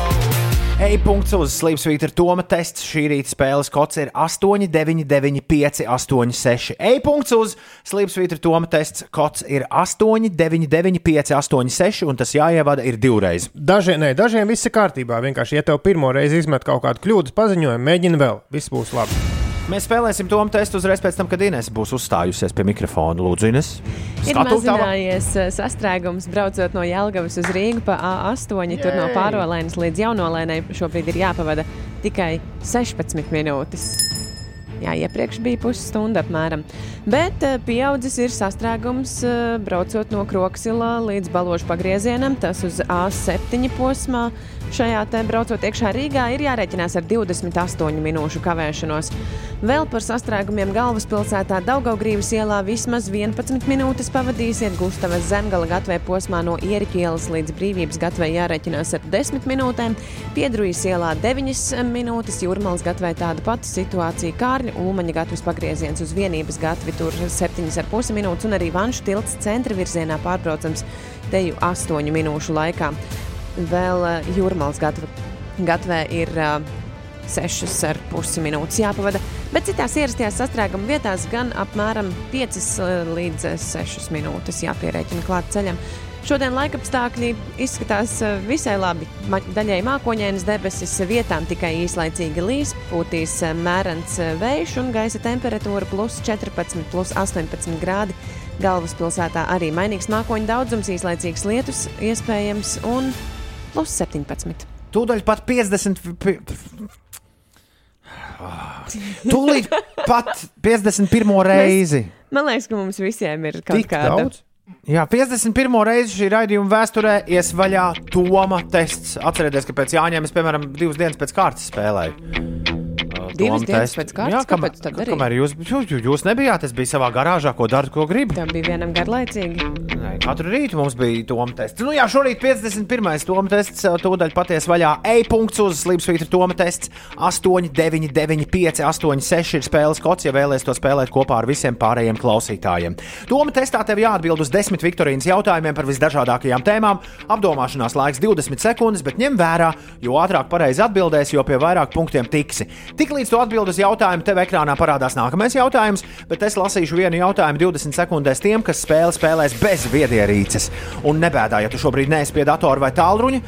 E-punkts uz slīpsvītra Toma tests. Šī rīta spēles kods ir 8, 9, 9, 5, 8, 6. E-punkts uz slīpsvītra Toma tests. Kods ir 8, 9, 9, 5, 8, 6. Un tas jāievada ir divreiz. Dažiem, ne, dažiem viss ir kārtībā. Vienkārši, ja tev pirmo reizi izmet kaut kādu kļūdas paziņojumu, mēģini vēl. Viss būs labi. Mēs spēlēsim to testu uzreiz pēc tam, kad Inês būs uzstājusies pie mikrofona. Lūdzu, Inês. Ir mazinājies eh, sastrēgums braucot no Jālgavas uz Rīgu pa A8. Tur no pārolēnas līdz jaunolēnai šobrīd ir jāpavada tikai 16 minūtes. Jā, iepriekš bija pusstunda apmēram. Bet eh, pieaudzis ir sastrēgums eh, braucot no Kroksilā līdz Balošu pagriezienam, tas uz A7 posmā. Šajā te braucot iekšā Rīgā ir jārēķinās ar 28 minūšu kavēšanos. Vēl par sastrēgumiem galvaspilsētā Daugaugrības ielā vismaz 11 minūtes pavadīsiet. Gustavas zemgala gatvē posmā no Ieriķa ielas līdz Brīvības gatvē jārēķinās ar 10 minūtēm, Piedrujas ielā 9 minūtes, Jūrmals gatvē tāda pati situācija, Kārļa Ulmaņa gatavas pagrieziens uz vienības gatvi. Tur 7,5 minūtes un arī Vanšu tilts centra virzienā pārbraucams teju 8 minūšu laikā. Vēl uh, jūrmālas gatva, gatvē ir uh, 6,5 minūtes jāpavada, bet citās ierastajās sastrēguma vietās gan apmēram 5 uh, līdz 6 minūtes jāpierēķina klāt ceļam. Šodien laikapstākļi izskatās visai labi. Daļai mākoņainas debesis vietām tikai īslaicīgi līs, pūtīs mērens vējš un gaisa temperatūra plus 14, plus 18 grādi. Galvaspilsētā arī mainīgs mākoņu daudzums, īslaicīgs lietus iespējams un plus 17. Tūdaļ pat 50. pi- Tūlīt pat 51. reizi. Man liekas, ka mums visiem ir kaut Tik kāda daudz? Jā, 51. reizi šī raidījuma vēsturē ies vaļā Toma tests. Atcerieties, ka pēc Jāņiem es, piemēram, divas dienas pēc kārtas spēlēju. Uh, Divas dienas pēc kārtas? Jā, kam, Kāpēc tā darīji? kamēr jūs, jūs, jūs nebijāt, es biju savā garāžā, ko daru, ko gribu. Tā bija vienam garlaicīgi. Nē, katru rītu mums bija Toma tests. Nu, jā, šorīt 51. Toma tests, tūdaļ paties vaļā. E-punkts uz Slimsvītra Toma tests 8, 9, 9, 5, 8, 6 ir spēles kods, ja vēlaties to spēlēt kopā ar visiem pārējiem klausītājiem. Toma testā tev jāatbild uz 10 Viktorīnas jautājumiem par visdažādākajām tēmām. Apdomāšanās laiks 20 sekundes, bet ņem vērā, jo ātrāk pareizi atbildēsi, jo pie vairāk punktiem tiksi. Tiklīdz tu atbild uz jautājumu, tev ekrānā parādās nākamais jautājums, bet es lasīšu vienu jautājumu 20 sekundēs tiem, kas spēli spēlēs bez viedierīces. Un nebēdā, ja tu šobrīd neesi pie datora vai tālruņa,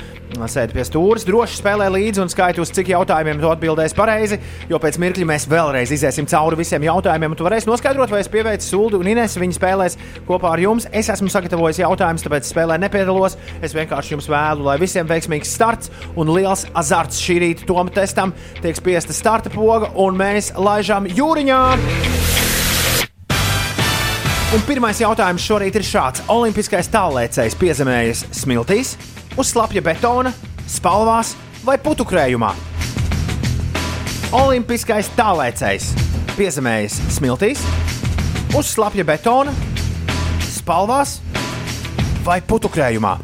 sēdi pie stūres, droši spēlē līdzi un skaiti uz cik jautājumiem tu atbildēsi pareizi, jo pēc mirkļa mēs vēlreiz iziesim cauri visiem jautājumiem, un tu varēsi noskaidrot, vai es pieveicu Sulu un Ines. Viņi spēlēs kopā ar jums. Es esmu sagatavojis jautājumus, tāpēc spēlē nepiedalos. Es vienkārši jums vēlu, lai visiem veiksmīgs starts un liels azarts šī rīta Toma testam. Tiek spiesta starta poga, un mēs laižam jūriņā. Un pirmais jautājums šorīt ir šāds. Olimpiskais tālēcējs piezemējas smiltīs, uz slapja betona, spalvās vai putukrējumā. Olimpiskais tālēcējs piezemējas smiltīs, uz slapja betona, spalvās vai putukrējumā.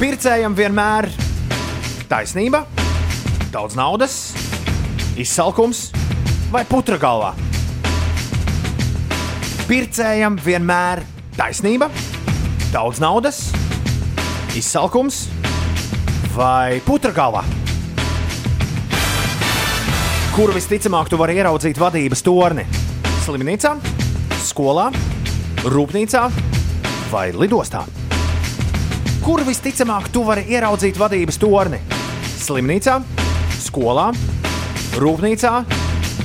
Pircējam vienmēr taisnība, daudz naudas, izsalkums vai putra galvā. Pircējam vienmēr taisnība, daudz naudas, izsalkums vai putra galvā. Kur visticamāk tu vari ieraudzīt vadības torni? Slimnīcā, skolā, rūpnīcā vai lidostā? Kur visticamāk tu vari ieraudzīt vadības torni? Slimnīcā, skolā, rūpnīcā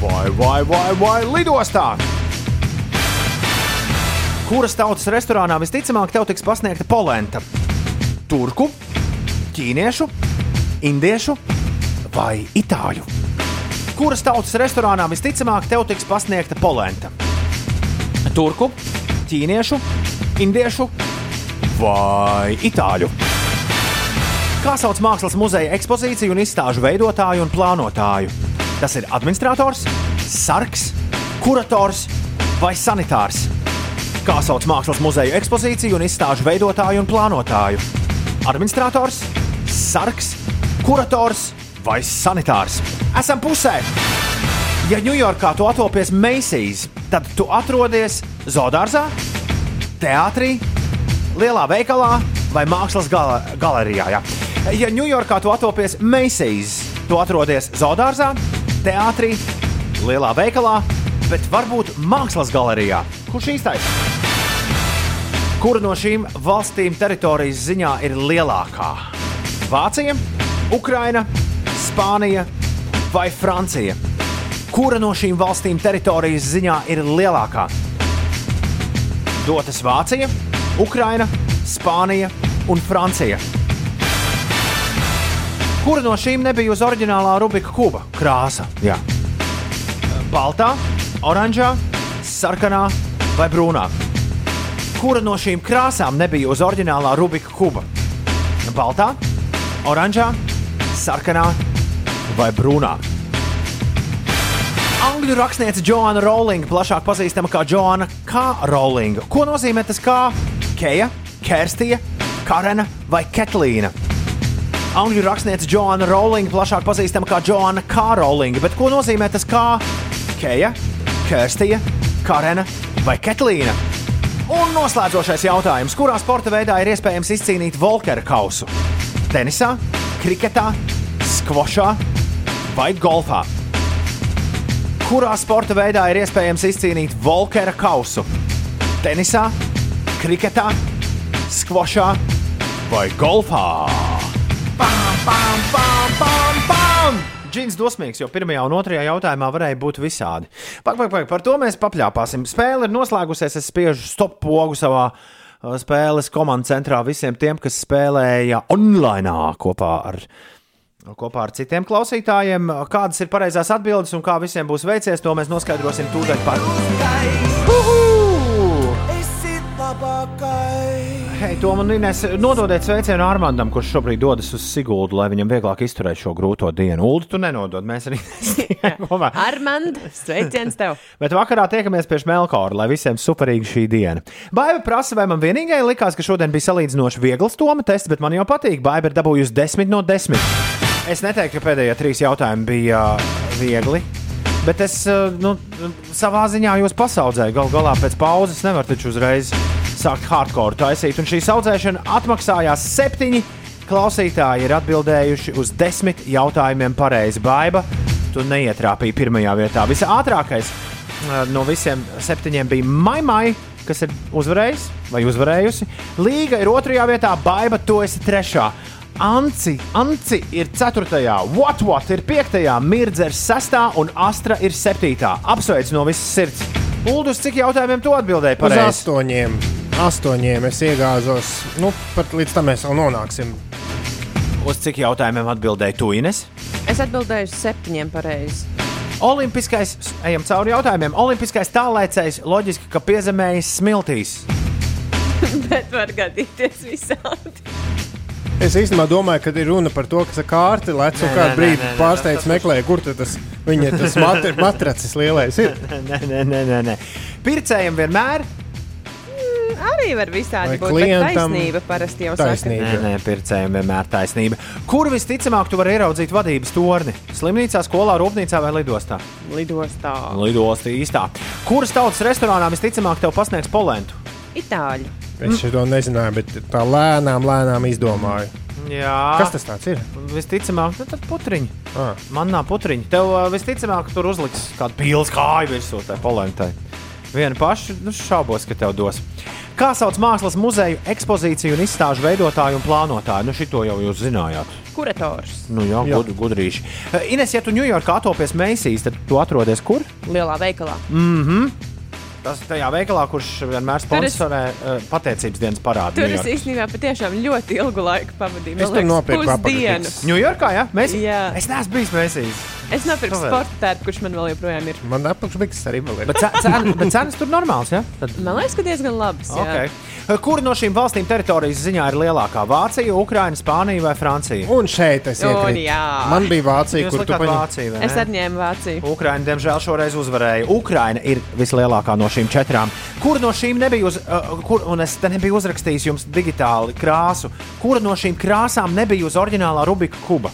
vai, vai, vai, vai lidostā? Kuras tautas restorānā visticamāk tev tiks pasniegta polenta? Turku, ķīniešu, indiešu vai itāļu? Kuras tautas restorānā visticamāk tev tiks pasniegta polenta? Turku, ķīniešu, indiešu vai itāļu? Kā sauc mākslas muzeja ekspozīciju un izstāžu veidotāju un plānotāju? Tas ir administrators, sargs, kurators vai sanitārs. Kā sauc mākslas muzeja ekspozīciju un izstāžu veidotāju un plānotāju? Administrators, sargs, kurators vai sanitārs? Esam pusē! Ja Ņujorkā tu atopies Macy's, tad tu atrodies zoodārzā, teātrī, lielā veikalā vai mākslas gala galerijā. Jā. Ja Ņujorkā tu atopies Macy's, tu atrodies zoodārzā, teātrī, lielā veikalā, bet varbūt mākslas galerijā. Kurš īstais? Kura no šīm valstīm teritorijas ziņā ir lielākā? Vācija, Ukraina, Spānija vai Francija? Kura no šīm valstīm teritorijas ziņā ir lielākā? Dotas Vācija, Ukraina, Spānija un Francija. Kura no šīm nebija uz oriģinālā Rubika kuba krāsa? Jā. Baltā, oranžā, sarkanā vai brūnā? Kura no šīm krāsām nebija uz oriģinālā Rubika kuba? Baltā, oranžā, sarkanā vai brūnā? Angļu rakstniece Joana Rowlinga, plašāk pazīstama kā Joana K. Rowlinga. Ko nozīmē tas kā Keja, Kerstija, Karena vai Ketlīna? Angļu rakstniece Joana Rowlinga, plašāk pazīstama kā Joana K. Rowlinga, bet ko nozīmē tas kā Keja, Kerstija, Karena vai Ketlīna? Un noslēdzošais jautājums, kurā sporta veidā ir iespējams izcīnīt Volkera kausu? Tenisā, kriketā, skvošā vai golfā? Kurā sporta veidā ir iespējams izcīnīt Volkera kausu? Tenisā, kriketā, skvošā vai golfā? Pam, pam, pam, pam! Džins dosmīgs, jo pirmajā un otrajā jautājumā varēja būt visādi. Pak, pak, pak, par to mēs papļāpāsim. Spēle ir noslēgusies. Es spiežu stop pogu savā uh, spēles komandas centrā visiem tiem, kas spēlēja online kopā ar Kopā ar citiem klausītājiem, kādas ir pareizās atbildes un kā visiem būs veicies, to mēs noskaidrosim tūdaļ pat. Hei, to man Inês, nododiet sveicienu Armandam, kurš šobrīd dodas uz Siguldu, lai viņam vieglāk izturēt šo grūto dienu. Ulu, tu nenodod, mēs arī kopā. Armand, sveiciens tev! Bet vakarā tiekamies pie Melkora, lai visiem superīgi šī diena. Baiva prasa, vai man vienīgai likās, ka šodien bija salīdzinoši viegls toma tests, bet man jau patīk. Baiva ir dabūjusi 10 no 10. Es neteiktu, ka pēdējie trīs jautājumi bija viegli. Bet es nu, savā ziņā jūs pasaudzēju. Galu galā pēc pauzes nevar taču uzreiz sākt hardcore taisīt. Un šī audzēšana atmaksājās septiņi. Klausītāji ir atbildējuši uz desmit jautājumiem pareizi. Baiba, tu neietrāpīji pirmajā vietā. Visātrākais no visiem septiņiem bija Maimai, kas ir uzvarējis vai uzvarējusi. Līga ir otrajā vietā, Baiba, tu esi trešā. Anci, Anci ir 4. What What ir 5. Mirdzers 6. un Astra ir 7. Apsveic no visas sirds. Uldus, cik jautājumiem tu atbildēji Uz pareizi? astoņiem. Astoņiem es iegāzos. Nu, pat līdz tam mēs vēl nonāksim. Uz cik jautājumiem atbildēji tu, Ines? Es atbildēju uz septiņiem pareizi. Olimpiskais, ejam cauri jautājumiem. Olimpiskais tālēcējs loģiski, ka piezemējas smiltīs. Bet var gadīties visādi. Es īstenībā domāju, ka ir runa par to, kas ar kārti lec un kādu brīdi pārsteidz meklēja, kur tas viņa tas mat matracis lielais ir. nē, nē, nē, nē, nē. Pircējiem vienmēr Mm, Arī var visādi Vai būt. Bet klientam taisnība parasti jau taisnība. saka. Nē, nē, pircējiem vienmēr taisnība. Kur visticamāk tu vari ieraudzīt vadības torni? Slimnīcā, skolā, rūpnīcā vai lidostā? Lidostā. Lidostā īstā. Kuras tautas restorānā visticamāk tev pasniegs polentu? Itāļu. Es šo nezināju, bet tā lēnām, lēnām izdomāju. Jā. Kas tas tāds ir? Visticamāk, nu, tad putriņi. Ah. Man nav putriņi. Tev uh, visticamāk, tur uzliks kādu pīles kāju virsū tai polentai. Vienu pašu nu, šaubos, ka tev dos. Kā sauc mākslas muzeju ekspozīciju un izstāžu veidotāju un plānotāju? Nu, šito jau jūs zinājāt. Kurators. Nu, jā, Jā. gud, gudrīši. Ines, ja tu Ņujorkā atopies Meisīs, tad tu atrodies kur? Lielā veikalā. Mhm. Tas tajā veikalā, kurš vienmēr Tur es- sponsorē uh, pateicības dienas parādu. Tur es īstenībā patiešām ļoti ilgu laiku pavadīju. Es tur nopirku apakšbiks. Ņujorkā, jā? Mēs... Jā. Es neesmu bijis Meisīs. Es nopirku sporta tērpu, kurš man vēl joprojām ir. Man apakšbiks arī vēl ir. Bet, ce- cen, bet cenas tur normāls, jā? Tad... Man liekas, ka diezgan labs. jā. Kur no šīm valstīm teritorijas ziņā ir lielākā? Vācija, Ukraina, Spānija vai Francija? Un šeit es Un iekrītu. jā. Man bija Vācija, Jūs kur tu paņem. Vāciju, vai ne? Es atņēmu Vāciju. Ukraina, diemžēl, šoreiz uzvarēja. Ukraina ir vislielākā no šīm četrām. Kur no šīm nebija, uz, uh, kur, un es te nebiju uzrakstījis jums digitāli krāsu, kura no šīm krāsām nebija uz oriģinālā Rubika kuba?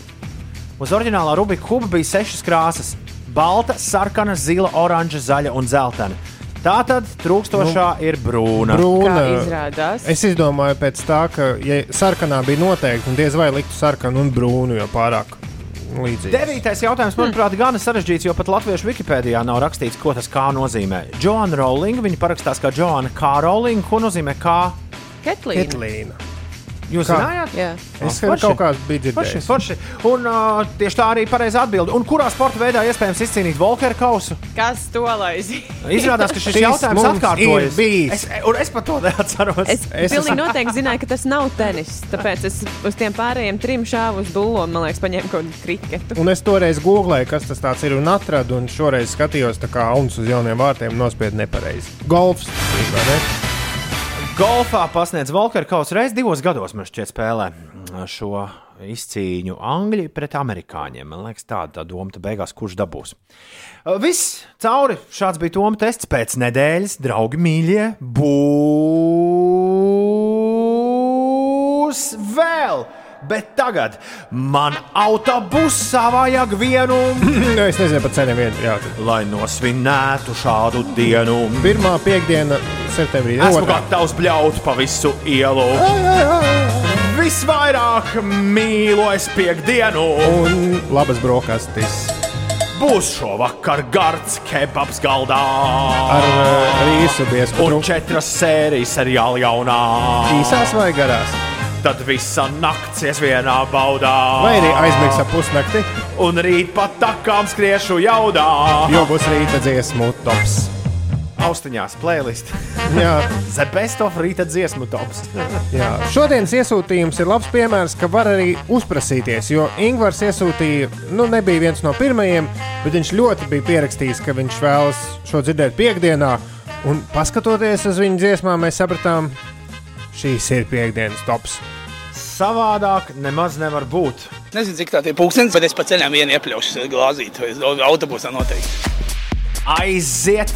Uz oriģinālā Rubika kuba bija sešas krāsas - balta, sarkana, zila, oranža, zaļa un zeltaina. Tā tad trūkstošā nu, ir brūna. Brūna. Kā izrādās. Es izdomāju pēc tā, ka, ja sarkanā bija noteikti, un diez vai liktu sarkanu un brūnu, jo pārāk līdzīgi. Devītais jautājums, manuprāt, gan sarežģīts, jo pat latviešu Wikipēdijā nav rakstīts, ko tas kā nozīmē. Joana Rowling, viņa parakstās kā Joana K. Rowling, ko nozīmē kā Ketlīna. Ketlīna. Jūs Kā? zinājāt? Jā. Es forši. kaut kādā biju Forši, dzirdējis. forši. Un uh, tieši tā arī pareizi atbildi. Un kurā sporta veidā iespējams izcīnīt Volkera kausu? Kas to lai zina? Izrādās, ka šis Šis jautājums atkārtojas. ir. Es, un es par to neatceros. Es, es pilnīgi noteikti zināju, ka tas nav tenis. Tāpēc es uz tiem pārējiem trim šāvu uz dūlu un, man liekas, paņēmu kaut kādu kriketu. Un es toreiz googlēju, kas tas tāds ir, un atradu, un šoreiz skatījos, kā auns uz jauniem vārtiem nospied nepareizi. Golfs, vai ne? Golfā pasniedz Volkera kausu reizes divos gados, man šķiet, spēlē šo izcīņu Angļi pret amerikāņiem. Man liekas, tāda tā doma beigās, kurš dabūs. Viss cauri. Šāds bija Toma tests pēc nedēļas, draugi mīļie. Būs vēl! Bet tagad man autobusā vajag vienu, Nu, es nezinu par ceniem vien. Jā, tad. lai nosvinētu šādu dienu. Pirmā piekdiena septembrī. Esmu otrā. gatavs bļaut pa visu ielu. Visvairāk mīlu es piekdienu. Un labas brokastis. Būs šovakar gards kebabs galdā. Ar uh, rīsu biesmu. Un četras sērijas seriāla jaunā. Īsās vai garās? Tad visa nakts ies vienā baudā. Vai arī aizmigs ap pusnakti, Un rīt pat takām skriešu jaudā. jo būs rīta dziesmu tops. Austiņās playlist. Jā. The best of rīta dziesmu tops. Jā. Šodienas iesūtījums ir labs piemērs, ka var arī uzprasīties. Jo Ingūns iesūtīja, nu, nebija viens no pirmajiem, bet viņš ļoti bija pierakstījis, ka viņš vēlas šo dzirdēt piekdienā. Un paskatoties uz viņa dziesmām, mēs sapratām, šīs ir piekdienas tops. Savādāk nemaz nevar būt. Nezinu, cik tā ir pūkstens, bet es pa ceļam vienu iepļaušu glāzīt. Es autobusā noteikti. Aiziet!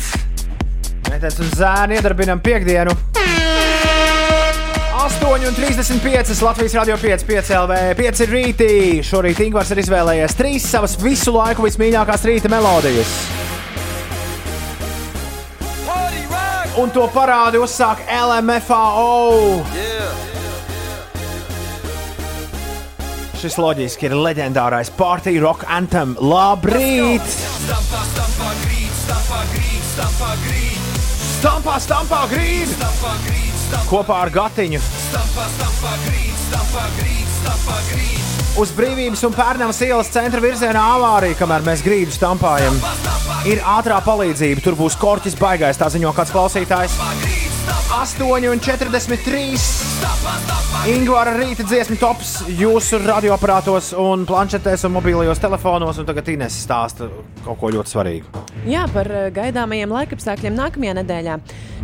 Mēģinājums un zēni iedarbinām piekdienu. 8,35 Latvijas radio 5, 5 LV, 5 rītī. Šorīt Ingūns ir izvēlējies trīs savas visu laiku vismīļākās rīta melodijas. Un to parādi uzsāk LMFAO. Šis loģiski ir leģendārais party rock anthem. Labrīt! Stampā, stampā, grīt, stampā, grīt, stampā, grīt, Stampā, stampā, grīt, stampā, Kopā ar Gatiņu stampā, stampā, grīt, stampā, grīt, stampā, grīt. Uz brīvības un pērnavas ielas centra virzienā avārija, kamēr mēs grīdu stampājam. Ir ātrā palīdzība, tur būs korķis baigais, tā ziņo kāds klausītājs. 8,43. Ingūna rīta dziesmu tops jūsu radioaparātos, un planšetēs un mobilajos telefonos, un tagad Inês stāsta kaut ko ļoti svarīgu. Jā, par eh, gaidāmajiem laikapstākļiem nākamajā nedēļā.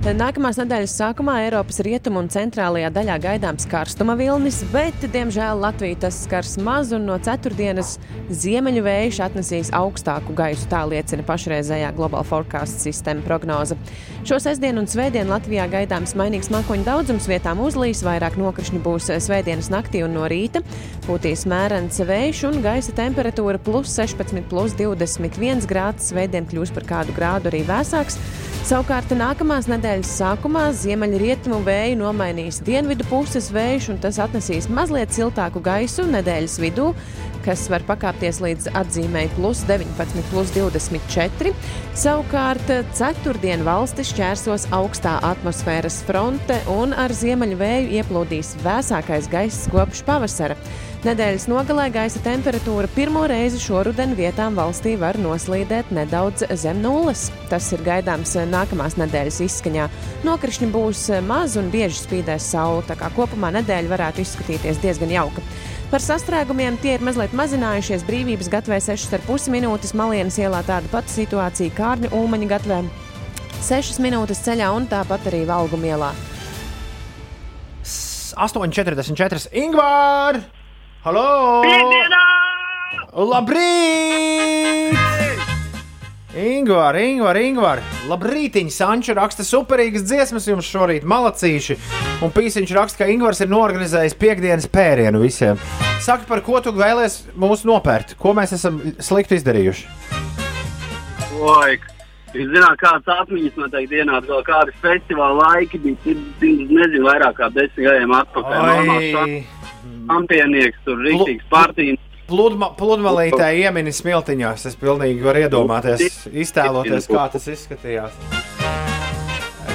Nākamās nedēļas sākumā Eiropas rietumu un centrālajā daļā gaidāms karstuma vilnis, bet, diemžēl, Latvija tas skars maz un no ceturtdienas ziemeļu vējš atnesīs augstāku gaisu. Tā liecina pašreizējā Global Forecast sistēma prognoze. Šo sestdienu un svētdienu Latvijā gaidāms mainīgs mākoņu daudzums, vietām uzlīs, vairāk nokrišņu būs svētdienas naktī un no rīta. Pūtīs mērens vējš un gaisa temperatūra plus 16, plus 21 grāds. Svētdien kļūs par kādu grādu arī vēsāks. Savukārt nākamās nedēļas sākumā ziemeļrietumu vēju nomainīs dienvidu puses vējš, un tas atnesīs mazliet siltāku gaisu nedēļas vidū, kas var pakāpties līdz atzīmēji plus 19, plus 24. Savukārt ceturtdien valsti šķērsos augstā atmosfēras fronte, un ar ziemeļu vēju ieplūdīs vēsākais gaiss kopš pavasara. Nedēļas nogalē gaisa temperatūra pirmo reizi šoruden vietām valstī var noslīdēt nedaudz zem nulles. Tas ir gaidāms nākamās nedēļas izskaņā. Nokrišņi būs maz un bieži spīdēs saule, tā kā kopumā nedēļa varētu izskatīties diezgan jauka. Par sastrēgumiem tie ir mazliet mazinājušies. Brīvības gatvē 6,5 minūtes, Malienas ielā tāda pati situācija, Kārņu ūmaņa gatvē 6 minūtes ceļā un tāpat arī Valguma ielā. 8,44 Ingūna! Halo! Labrīt! Ingūna, Ingūna, Ingūna! Labrītiņ, Sanču raksta superīgas dziesmas jums šorīt, malacīši. Un Pīsiņš raksta, ka Ingūns ir norganizējis piekdienas pērienu visiem. Saka, par ko tu vēlēsies mūs nopērt? Ko mēs esam slikti izdarījuši? Laik. Jūs zināt, kādas atmiņas noteikti dienās, vēl kādi festivāla laiki bija. Nezinu, vairāk kā desmit gadiem atpakaļ. Oi. Kampienieks, tur rīktīgs partijas. Pludma, pludmalītē ieminis smiltiņās. Es pilnīgi varu iedomāties, iztēloties, kā tas izskatījās.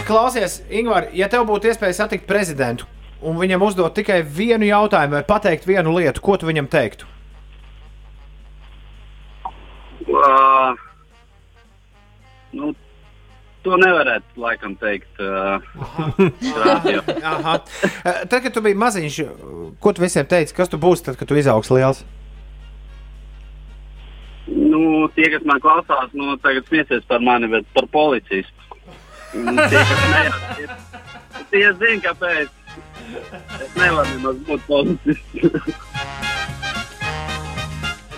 Klausies, Ingūna, ja tev būtu iespēja satikt prezidentu un viņam uzdot tikai vienu jautājumu vai pateikt vienu lietu, ko tu viņam teiktu? Uh, nu, to nevarētu laikam teikt. Uh. Aha. Eh, Tad, kad tu biji maziņš, ko tu visiem teici, kas tu būsi tad, kad tu izaugs liels? Nu, tie, kas man klausās, nu, tagad smiesies par mani, bet par policistu. Un Tie, kas nejā, tie, zina, kāpēc. Es nevaru nemaz būt policists.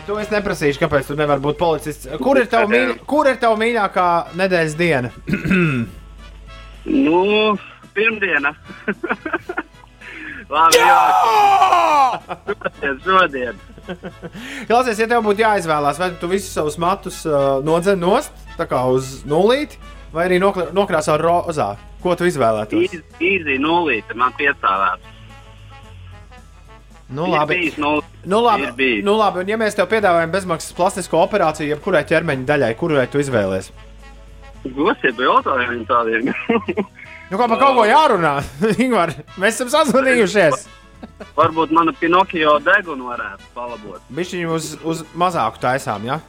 To es neprasīšu, kāpēc tu nevari būt policists. Kur ir tava, mīļ... Kur ir tava mīļākā nedēļas diena? nu, pirmdiena. Labi, jā! Šodien, šodien. Klausies, ja tev būtu jāizvēlās, vai tu visus savus matus uh, nodzen nost, tā kā uz nulīti, vai arī nokrāso rozā? Ko tu izvēlētos? Īzī nulīte man piestāvētu. Nu, Ir labi. nul- Nu, labi, nu, labi, un ja mēs tev piedāvājam bezmaksas plastisko operāciju, jebkurai ķermeņa daļai, kurai tu izvēlēsies? Gosiet, jautājumi tādiem. Nu, kā par kaut ko jārunā? Ingūna, mēs esam sazvanījušies. Varbūt mana Pinokio degunu varētu palabot. Bišķiņu uz, uz mazāku taisām, ja?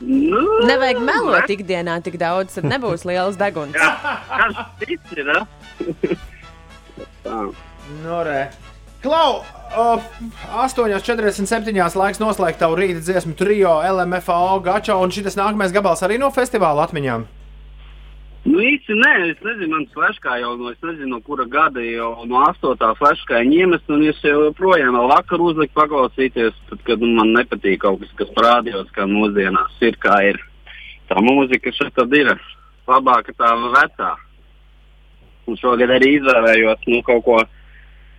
Nu, Nevajag melot ikdienā tik daudz, tad nebūs liels deguns. Kas cits ir? a? Tā. Nu. Klau, uh, 8,47. laiks noslēgt tavu rīta dziesmu trio LMFAO gačo, un šis nākamais gabals arī no festivāla atmiņām. Nu, īsti nē, es nezinu, man flashkā jau no, nezinu, no kura gada jau no 8. flashkā ņemas, un es joprojām vēl vakar uzliku paklausīties, tad, kad nu, man nepatīk kaut kas, kas parādījās, kā mūsdienās ir, kā ir. Tā mūzika šeit tad ir labāka tā vecā. Un šogad arī izvēlējos nu, kaut ko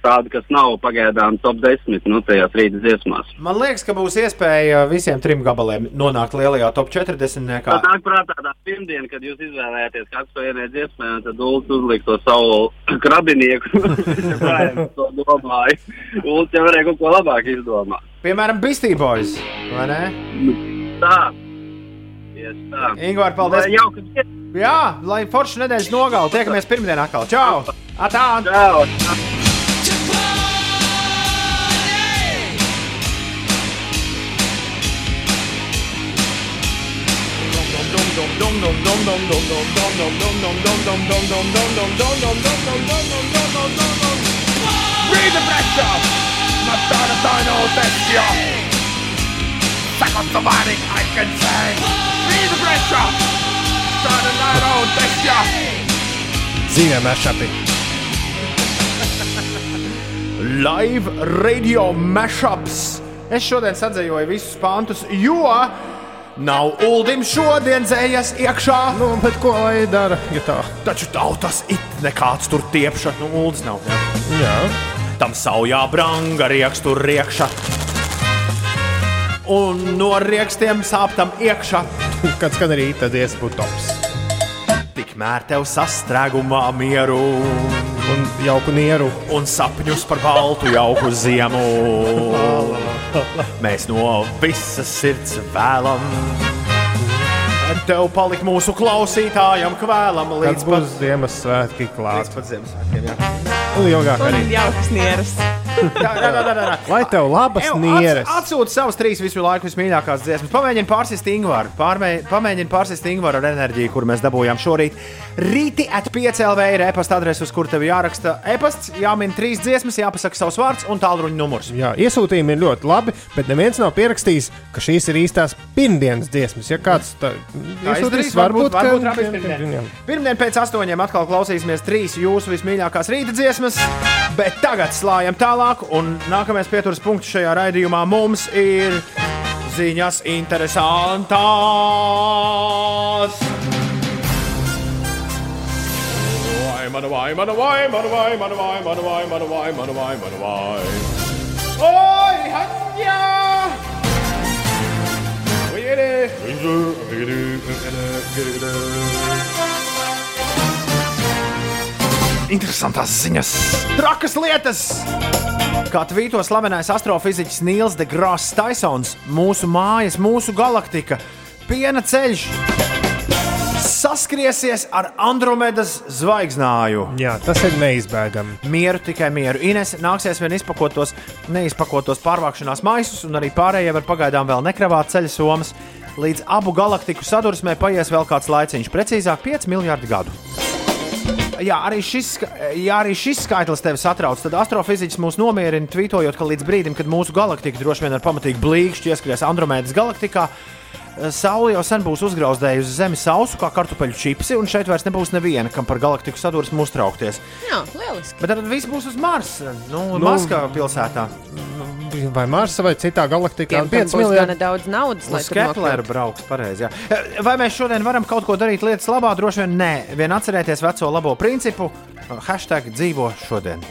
tādu, kas nav pagaidām top 10 nu, tajās rīta dziesmās. Man liekas, ka būs iespēja visiem trim gabaliem nonākt lielajā top 40. Tā nāk prātā tā pirmdiena, kad jūs izvēlējāties kāds to vienai dziesmai, un tad Ulas uzliek to savu krabinieku. To domāju. Ulas jau varēja kaut ko labāk izdomāt. Piemēram, Beastie Boys. vai ne? Tā. Tieši tā. Ingūna, paldies! Lai jauka. Jā, lai forša nedēļas nogalē. Tiekamies pirmdien atkal. Čau! Atā! Čau! Read the pressure! Not out of time, no texture! Second somebody I can say! Read the pressure! Not out of time, no texture! Zine mashupy. Live radio mashups! Es šodien sadzējoju visus pantus, jo nav Uldim šodien dzējas iekšā. Nu, bet ko lai dara? Ja tā. Taču tautas it nekāds tur tiepša, nu Uldis nav. Jā. Jā. Tam saujā branga rieks tur riekša. Un no riekstiem sāp tam iekšā. Kad skan arī tad iespūta tops. Tikmēr tev sastrēgumā mieru Un jauku nieru. un sapņus par baltu jauku ziemu. Mēs no visas sirds vēlam. Tev palikt mūsu klausītājam kvēlam Kad līdz pat, būs Ziemassvētki klāt. līdz pat Ziemassvētkiem. jā. Un ilgāk arī. Un jaukas nieras. Tā, tā, tā, tā, tā. Lai tev labas nieres. ats- Atsūti savas trīs visu laiku vismīļākās dziesmas. Pamēģini pārsist Ingūru. Pamēģini pārsist Ingūru ar enerģiju, kur mēs dabūjām šorīt. Rīti at 5 LV ir e-pasta adrese, uz kur tev jāraksta e-pasts, jāmin trīs dziesmas, jāpasaka savs vārds un tālruņa numurs. Jā, iesūtījumi ir ļoti labi, bet neviens nav pierakstījis, ka šīs ir īstās pirmdienas dziesmas. Ja kāds tā Tā iesūtīs, izdarīs, varbūt, ka- varbūt pirmdien. Pirmdien pēc astoņiem atkal klausīsimies trīs jūsu vismīļākās rīta dziesmas, bet tagad slājam tālāk, tālāk, un nākamais pieturas punkts šajā raidījumā mums ir ziņas interesantās. Mana vai, mana vai, mana vai, mana vai, mana vai, mana vai, mana vai, mana vai. Oi, haņā! Oi, ere! Oi, ere! Oi, ere! Interesantas ziņas, trakas lietas! Kā tvīto slavenais astrofiziķis Nils Degrāss Taisons, mūsu mājas, mūsu galaktika, piena ceļš saskriesies ar Andromedas zvaigznāju. Jā, tas ir neizbēgami. Mieru, tikai mieru. Ines nāksies vien izpakotos, neizpakotos pārvākšanās maisus, un arī pārējie var pagaidām vēl nekravāt ceļa somas. Līdz abu galaktiku sadursmē paies vēl kāds laiciņš, precīzāk 5 miljardi gadu. Jā, arī šis, ja arī šis skaitlis tevi satrauc, tad astrofiziķis mūs nomierina, tvītojot, ka līdz brīdim, kad mūsu galaktika droši vien ar pamatīgi blīkšķi ieskries Andromēdas galaktikā, Saule jau sen būs uzgrauzdējusi Zemi sausu kā kartupeļu čipsi, un šeit vairs nebūs neviena, kam par galaktiku sadursmu uztraukties. Jā, lieliski. Bet tad viss būs uz Marsa, nu, Nu, nu Maskavā pilsētā. Vai Marsa vai citā galaktikā? Tiem, kam 5 būs gana miljardi. daudz naudas, lai Keplera brauks pareizi. jā. Eh, Vai mēs šodien varam kaut ko darīt lietas labā? Droši vien nē. Vien atcerēties veco labo principu. Hashtag dzīvo šodien.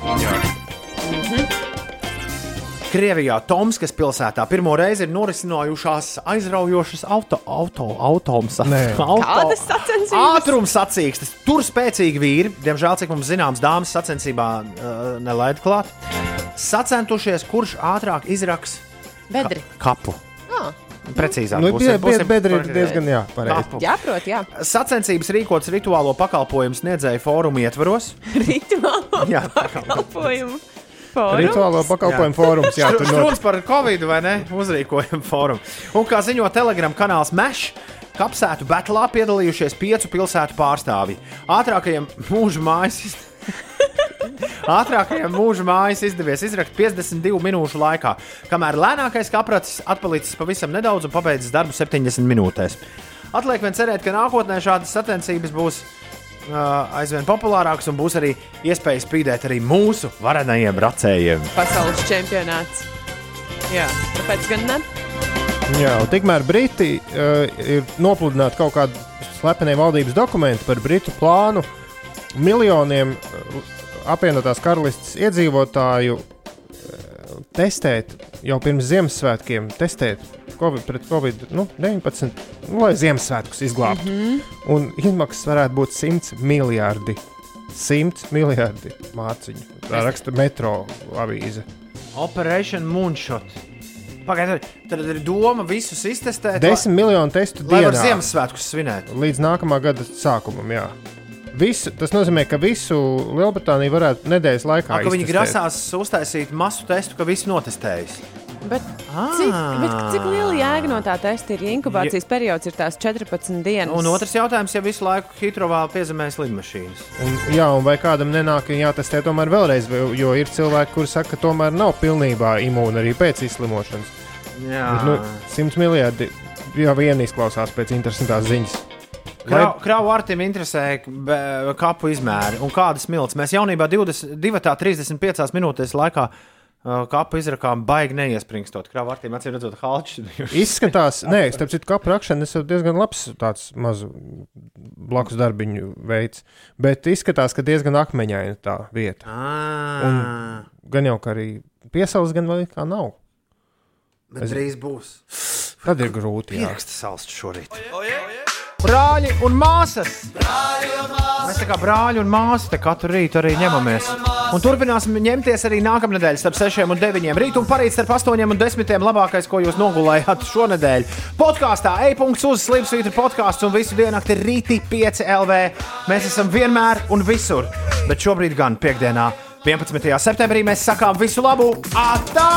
Krievijā, Tomskas pilsētā, pirmo reizi ir norisinājušās aizraujošas auto, auto. Nē. Kādas sacensības? Ātrums sacīkstas. Tur spēcīgi vīri, diemžēl, cik mums zināms, dāmas sacensībā uh, nelaid klāt. Sacentušies, kurš ātrāk izraks Bedri. kapu. Ah, Precīzāk, Nu, būsim- būsim bedri ir diezgan, jā, pareizi. Kapu. jāprot, jā. Sacensības rīkots rituālo pakalpojumu sniedzēju fórumu ietvaros. Rituālo Jā, pakalpojumu. Fórums. Rituālo pakalpojumu fórums. Jā, tur Runas not... par Covid vai ne? Uzrīkojumu fórumu. Un kā ziņo Telegram kanāls Meš. Kapsētu betlā piedalījušies piecu pilsētu pārstāvji. Ātrākajam mūža mājas, iz- Ātrākajam mūža mājas izdevies izrakt 52 minūšu laikā, kamēr lēnākais kapracis atpalicis pavisam nedaudz un pabeidzis darbu 70 minūtēs. Atliek vien cerēt, ka nākotnē šādas sacensības būs aizvien populārākas un būs arī iespēja spīdēt arī mūsu varenajiem racējiem. Pasaules čempionāts. Jā, tāpēc gan ne. Jā, tikmēr Briti uh, ir nopludināti kaut kādi slepenie valdības dokumenti par Britu plānu miljoniem uh, apvienotās karalistes iedzīvotāju uh, testēt jau pirms Ziemassvētkiem, testēt COVID, pret Covid-19, nu, lai Ziemassvētkus izglābtu. Mm Mhm. -hmm. Un izmaksas varētu būt 100 miljardi. 100 miljardi mārciņu. Tā raksta metro avīze. Operation Moonshot. Pagaidiet, tad ir doma visus iztestēt. 10 miljonu testu lai var dienā. Ziemassvētkus svinēt. Līdz nākamā gada sākumam, jā. Visu, tas nozīmē, ka visu Lielbritāniju varētu nedēļas laikā Kā viņi grasās uztaisīt masu testu, ka visi notestējas. Bet cik, bet cik liela jēga no tā testa ir? Ja inkubācijas periods ir tās 14 dienas. Un otrs jautājums, ja visu laiku Hitrovā piezemēs lidmašīnas. Un, jā, un vai kādam nenāk jātestē tomēr vēlreiz, jo ir cilvēki, kuri saka, ka tomēr nav pilnībā imūni arī pēc izslimošanas. Jā. Bet, nu, 100 miljardi jau vien izklausās pēc interesantās ziņas. Krau, kravu artim interesē kapu izmēri un kādas milts. Mēs jaunībā 22, 35 minūtēs laikā uh, kapu izrakām baigi neiespringstot. Kravu artim acīm redzot, halčs. Izskatās, nē, starp citu, kā prakšana ir diezgan labs tāds mazu blakus darbiņu veids, bet izskatās, ka diezgan akmeņaina tā vieta. Un gan jau, ka arī piesaules gan vēl kā nav. Bet drīz būs. Tad ir grūti. jā. Pieraksta salsts šorīt. Brāļi un māsas! Mēs tā kā brāļi un māsas katru rītu arī ņemamies. Un turpināsim ņemties arī nākamnedēļ starp 6 un 9. Rīt un parīt starp 8 un 10. labākais, ko jūs nogulējāt šonadēļ. Podkāstā e-punkts uz Slimsvītra podkāsts un visu diennakti rīti 5 LV. Mēs esam vienmēr un visur. Bet šobrīd gan piekdienā, 11. septembrī, mēs sakām visu labu! Atā!